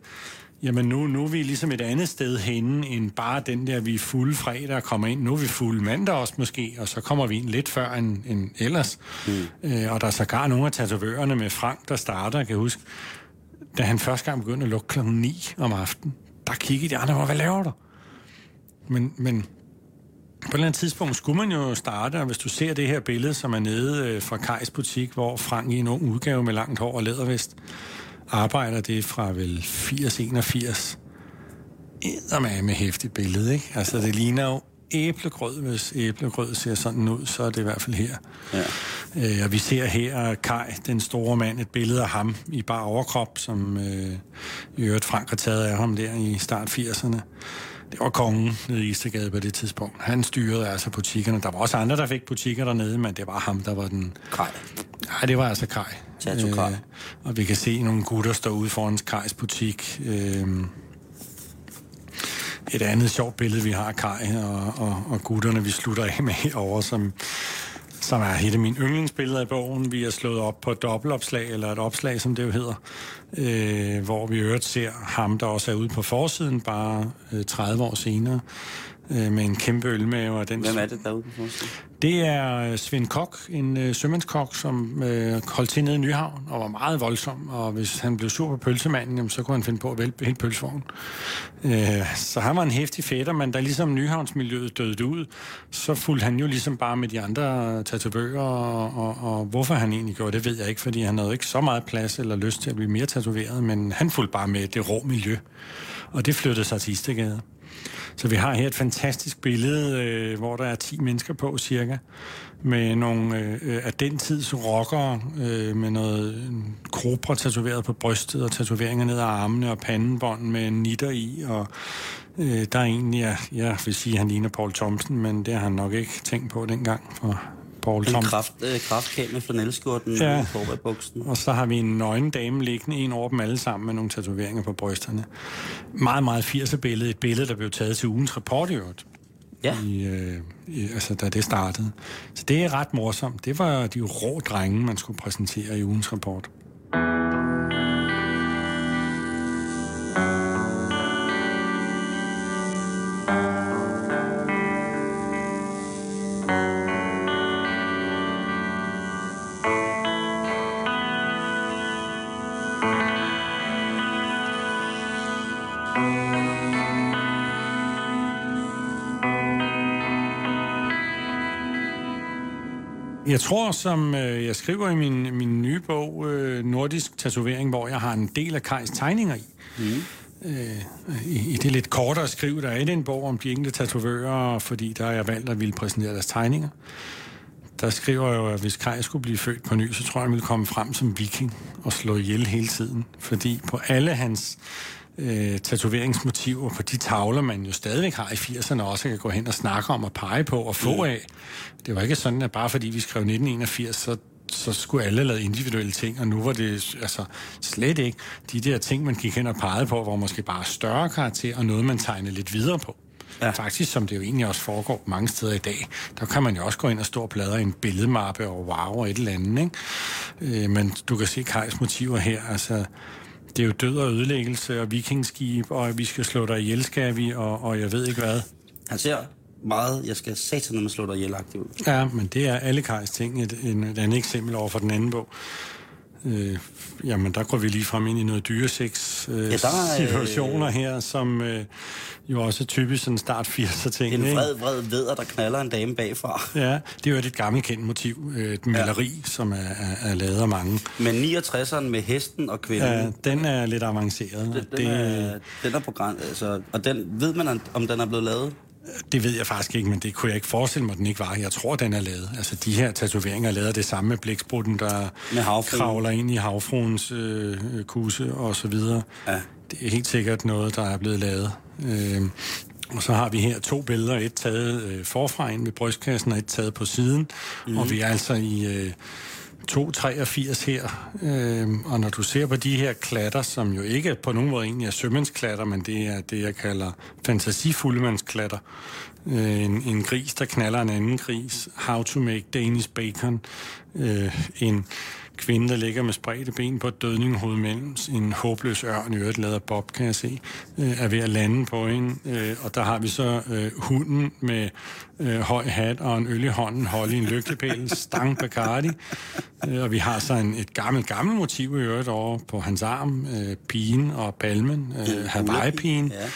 Jamen nu, nu er vi ligesom et andet sted henne, end bare den der, vi er fulde fredag og kommer ind. Nu er vi fulde mandag også måske, og så kommer vi ind lidt før end, end ellers. Mm. Øh, og der er sågar nogle af tatovørerne med Frank, der starter, jeg kan huske, da han første gang begyndte at lukke klokken 9 om aftenen, der kiggede de andre, hvad laver du? Men, men på et eller andet tidspunkt skulle man jo starte, og hvis du ser det her billede, som er nede øh, fra Kajs butik, hvor Frank i en ung udgave med langt hår og lædervest, arbejder det fra vel 80-81. Eddermame med hæftigt billede, ikke? Altså, det ligner jo æblegrød, hvis æblegrød ser sådan ud, så er det i hvert fald her. Ja. Øh, og vi ser her Kai, den store mand, et billede af ham i bare overkrop, som øh, i øvrigt Frank har taget af ham der i start 80'erne. Det var kongen nede i Istergade på det tidspunkt. Han styrede altså butikkerne. Der var også andre, der fik butikker dernede, men det var ham, der var den...
Kai.
Nej, det var altså Kai.
Øh,
og vi kan se nogle gutter stå ude foran Kajs butik. Øh, et andet sjovt billede, vi har af Kaj og, og, og gutterne, vi slutter af med herovre, som, som er et af mine yndlingsbilleder i bogen. Vi har slået op på et dobbeltopslag, eller et opslag, som det jo hedder, øh, hvor vi øvrigt ser ham, der også er ude på forsiden, bare øh, 30 år senere, øh, med en kæmpe ølmave. Og den
Hvem er det derude på forsiden?
Det er øh, Svend Kok, en øh, sømandskok, som øh, holdt til nede i Nyhavn og var meget voldsom. Og hvis han blev sur på pølsemanden, jamen, så kunne han finde på at vælte hele pølsevognen. Øh, så han var en hæftig fætter, men da ligesom Nyhavnsmiljøet døde ud, så fulgte han jo ligesom bare med de andre tatovører. Og, og, og hvorfor han egentlig gjorde det, ved jeg ikke, fordi han havde ikke så meget plads eller lyst til at blive mere tatoveret, men han fulgte bare med det rå miljø. Og det flyttede sig til Istegade. Så vi har her et fantastisk billede, øh, hvor der er 10 mennesker på cirka, med nogle øh, øh, af den tids rockere, øh, med noget øh, kobra tatoveret på brystet, og tatoveringer ned ad armene, og pandenbånd med nitter i, og øh, der er egentlig, ja, jeg vil sige, at han ligner Paul Thompson, men det har han nok ikke tænkt på dengang, for Paul
En kraft, øh, kraftkæm med flanelskjorten ja. i buksen.
Og så har vi en nøgen dame liggende, en over dem alle sammen med nogle tatoveringer på brysterne. Meget, meget 80'er billede. Et billede, der blev taget til ugens rapport i øvrigt. ja. i, øh, i, altså, da det startede. Så det er ret morsomt. Det var de rå drenge, man skulle præsentere i ugens rapport. Jeg tror, som øh, jeg skriver i min, min nye bog, øh, Nordisk Tatovering, hvor jeg har en del af Kajs tegninger i. Mm. Øh, i, I det lidt kortere skriv, der er i den bog om de enkelte tatovører, fordi der er jeg valgt at ville præsentere deres tegninger. Der skriver jeg jo, at hvis Kaj skulle blive født på ny, så tror jeg, han ville komme frem som viking og slå ihjel hele tiden. Fordi på alle hans øh, tatoveringsmotiver på de tavler, man jo stadigvæk har i 80'erne, også kan gå hen og snakke om og pege på og få af. Det var ikke sådan, at bare fordi vi skrev 1981, så så skulle alle lave individuelle ting, og nu var det altså slet ikke de der ting, man gik hen og pegede på, var måske bare større karakter, og noget, man tegnede lidt videre på. Ja. Faktisk, som det jo egentlig også foregår mange steder i dag, der kan man jo også gå ind og stå og bladre i en billedmappe og wow og et eller andet, ikke? Øh, men du kan se Kajs motiver her, altså det er jo død og ødelæggelse og vikingskib, og vi skal slå dig ihjel, skal vi, og, og jeg ved ikke hvad.
Han ser meget, jeg skal satan, når man slår dig ihjel ud.
Ja, men det er alle Kajs ting, et, et, et andet eksempel over for den anden bog. Øh, jamen, der går vi lige frem ind i noget dyresex øh, ja, der, øh, situationer her, som øh, jo også er typisk sådan start 80'er ting.
En vred, vred veder, der knaller en dame bagfra.
Ja, det er jo et gammelt kendt motiv. Et maleri, ja. som er, er, er lavet af mange.
Men 69'eren med hesten og kvinden... Ja,
den er lidt avanceret. Den,
den, det, er, den er på græn, altså, og den, ved man, om den er blevet lavet?
Det ved jeg faktisk ikke, men det kunne jeg ikke forestille mig, at den ikke var. Jeg tror, den er lavet. Altså, de her tatoveringer er lavet det samme med blæksprutten, der med kravler ind i havfruens øh, kuse og så videre. Ja. Det er helt sikkert noget, der er blevet lavet. Øh, og så har vi her to billeder, et taget øh, forfra ind ved brystkassen, og et taget på siden. Mm. Og vi er altså i... Øh, 283 her, øh, og når du ser på de her klatter, som jo ikke på nogen måde egentlig er sømandsklatter, men det er det, jeg kalder fantasifuldmandsklatter. Øh, en, en gris, der knaller en anden gris. How to make Danish bacon. Øh, en kvinde, der ligger med spredte ben på et dødninghoved mellem en håbløs ørn, i øvrigt lader Bob, kan jeg se, øh, er ved at lande på hende. Øh, og der har vi så øh, hunden med øh, høj hat og en øl i hånden, holde i en lygtepæl, stang Bacardi. Øh, og vi har så en, et gammelt, gammelt motiv i øvrigt over på hans arm, øh, pigen og palmen, øh, Hawaii-pigen. Ja.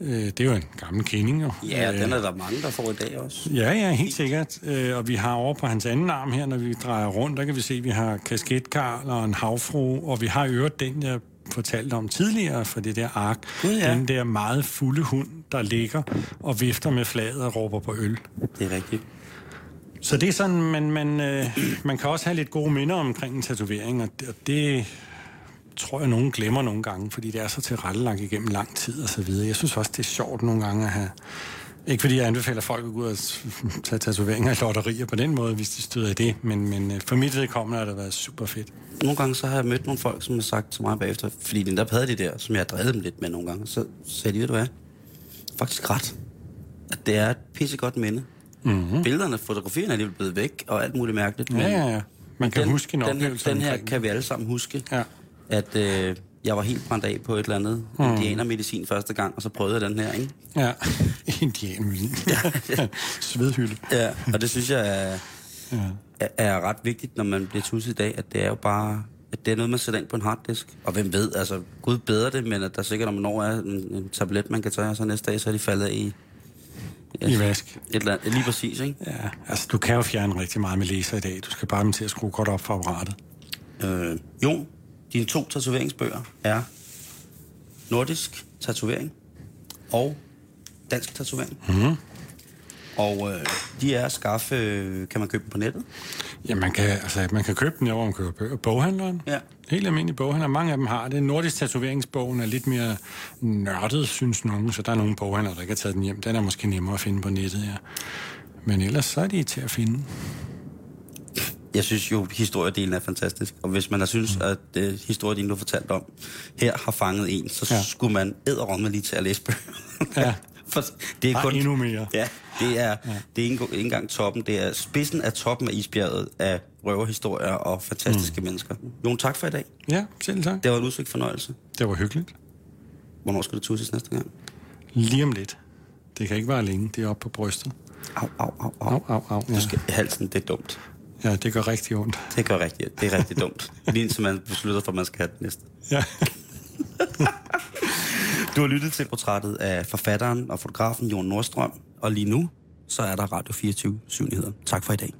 Øh, det er jo en gammel kending, jo.
Ja, den er der mange, der får i dag også.
Ja, ja, helt sikkert. Øh, og vi har over på hans anden arm her, når vi drejer rundt, der kan vi se, at vi har kasketkarl og en havfru, og vi har i øvrigt den, jeg fortalte om tidligere for det der ark. Ja. Den der meget fulde hund, der ligger og vifter med flaget og råber på øl.
Det er rigtigt.
Så det er sådan, man, man, øh, man kan også have lidt gode minder omkring en tatovering, og det, og det tror jeg, nogen glemmer nogle gange, fordi det er så tilrettelagt igennem lang tid og så videre. Jeg synes også, det er sjovt nogle gange at have... Ikke fordi jeg anbefaler folk at gå ud og tage tatoveringer i lotterier på den måde, hvis de støder i det, men, men øh, for mit vedkommende har det været super fedt.
Nogle gange så har jeg mødt nogle folk, som har sagt til mig bagefter, fordi den der havde de der, som jeg har drevet dem lidt med nogle gange, så sagde de, ved du hvad, faktisk ret, at det er et pissegodt minde. Mm-hmm. Billederne, fotografierne er blevet væk, og alt muligt mærkeligt.
Ja, ja, ja. Man kan
den,
huske en oplevelse.
Den, den her kan vi alle sammen huske. Ja at øh, jeg var helt brændt af på et eller andet mm. indianermedicin første gang, og så prøvede jeg den her, ikke?
Ja, indianermedicin. ja. Svedhylde.
Ja, og det synes jeg er, ja. er, ret vigtigt, når man bliver tusset i dag, at det er jo bare at det er noget, man sætter ind på en harddisk. Og hvem ved, altså, Gud bedre det, men at der sikkert om en år er en, en tablet, man kan tage, og så næste dag, så er de faldet i...
Ja, I vask.
Et eller andet, lige præcis, ikke?
Ja, altså, du kan jo fjerne rigtig meget med laser i dag. Du skal bare til at skrue godt op for apparatet.
Øh, jo, dine to tatoveringsbøger er nordisk tatovering og dansk tatovering. Mm. Og øh, de er at skaffe, øh, kan man købe dem på nettet?
Ja, man kan, altså, man kan købe dem, hvor man køber bøger. Boghandleren. Ja. Helt almindelig boghandler. Mange af dem har det. Nordisk tatoveringsbogen er lidt mere nørdet, synes nogen, så der er nogle boghandlere, der ikke har taget den hjem. Den er måske nemmere at finde på nettet, ja. Men ellers så er de til at finde
jeg synes jo, historiedelen er fantastisk. Og hvis man har synes, mm. at uh, historiedelen, du har fortalt om, her har fanget en, så ja. skulle man æderomme lige til at læse bøger. Ja.
For det er kun, endnu mere.
Ja, Det er, ja. det er ikke, ikke engang toppen. Det er spidsen af toppen af isbjerget af røverhistorier og fantastiske mm. mennesker. Jon, tak for i dag.
Ja, selv tak.
Det var en udsøgt fornøjelse.
Det var hyggeligt.
Hvornår skal du tusses næste gang?
Lige om lidt. Det kan ikke være længe. Det er oppe på brystet.
Au, au, au, au.
Au, au, au. Ja.
Du skal, halsen, det er dumt.
Ja, det gør rigtig ondt.
Det gør rigtig, det er rigtig dumt. Lige indtil man beslutter for, at man skal have det næste.
Ja.
Du har lyttet til portrættet af forfatteren og fotografen Jon Nordstrøm, og lige nu, så er der Radio 24 7 nyheder. Tak for i dag.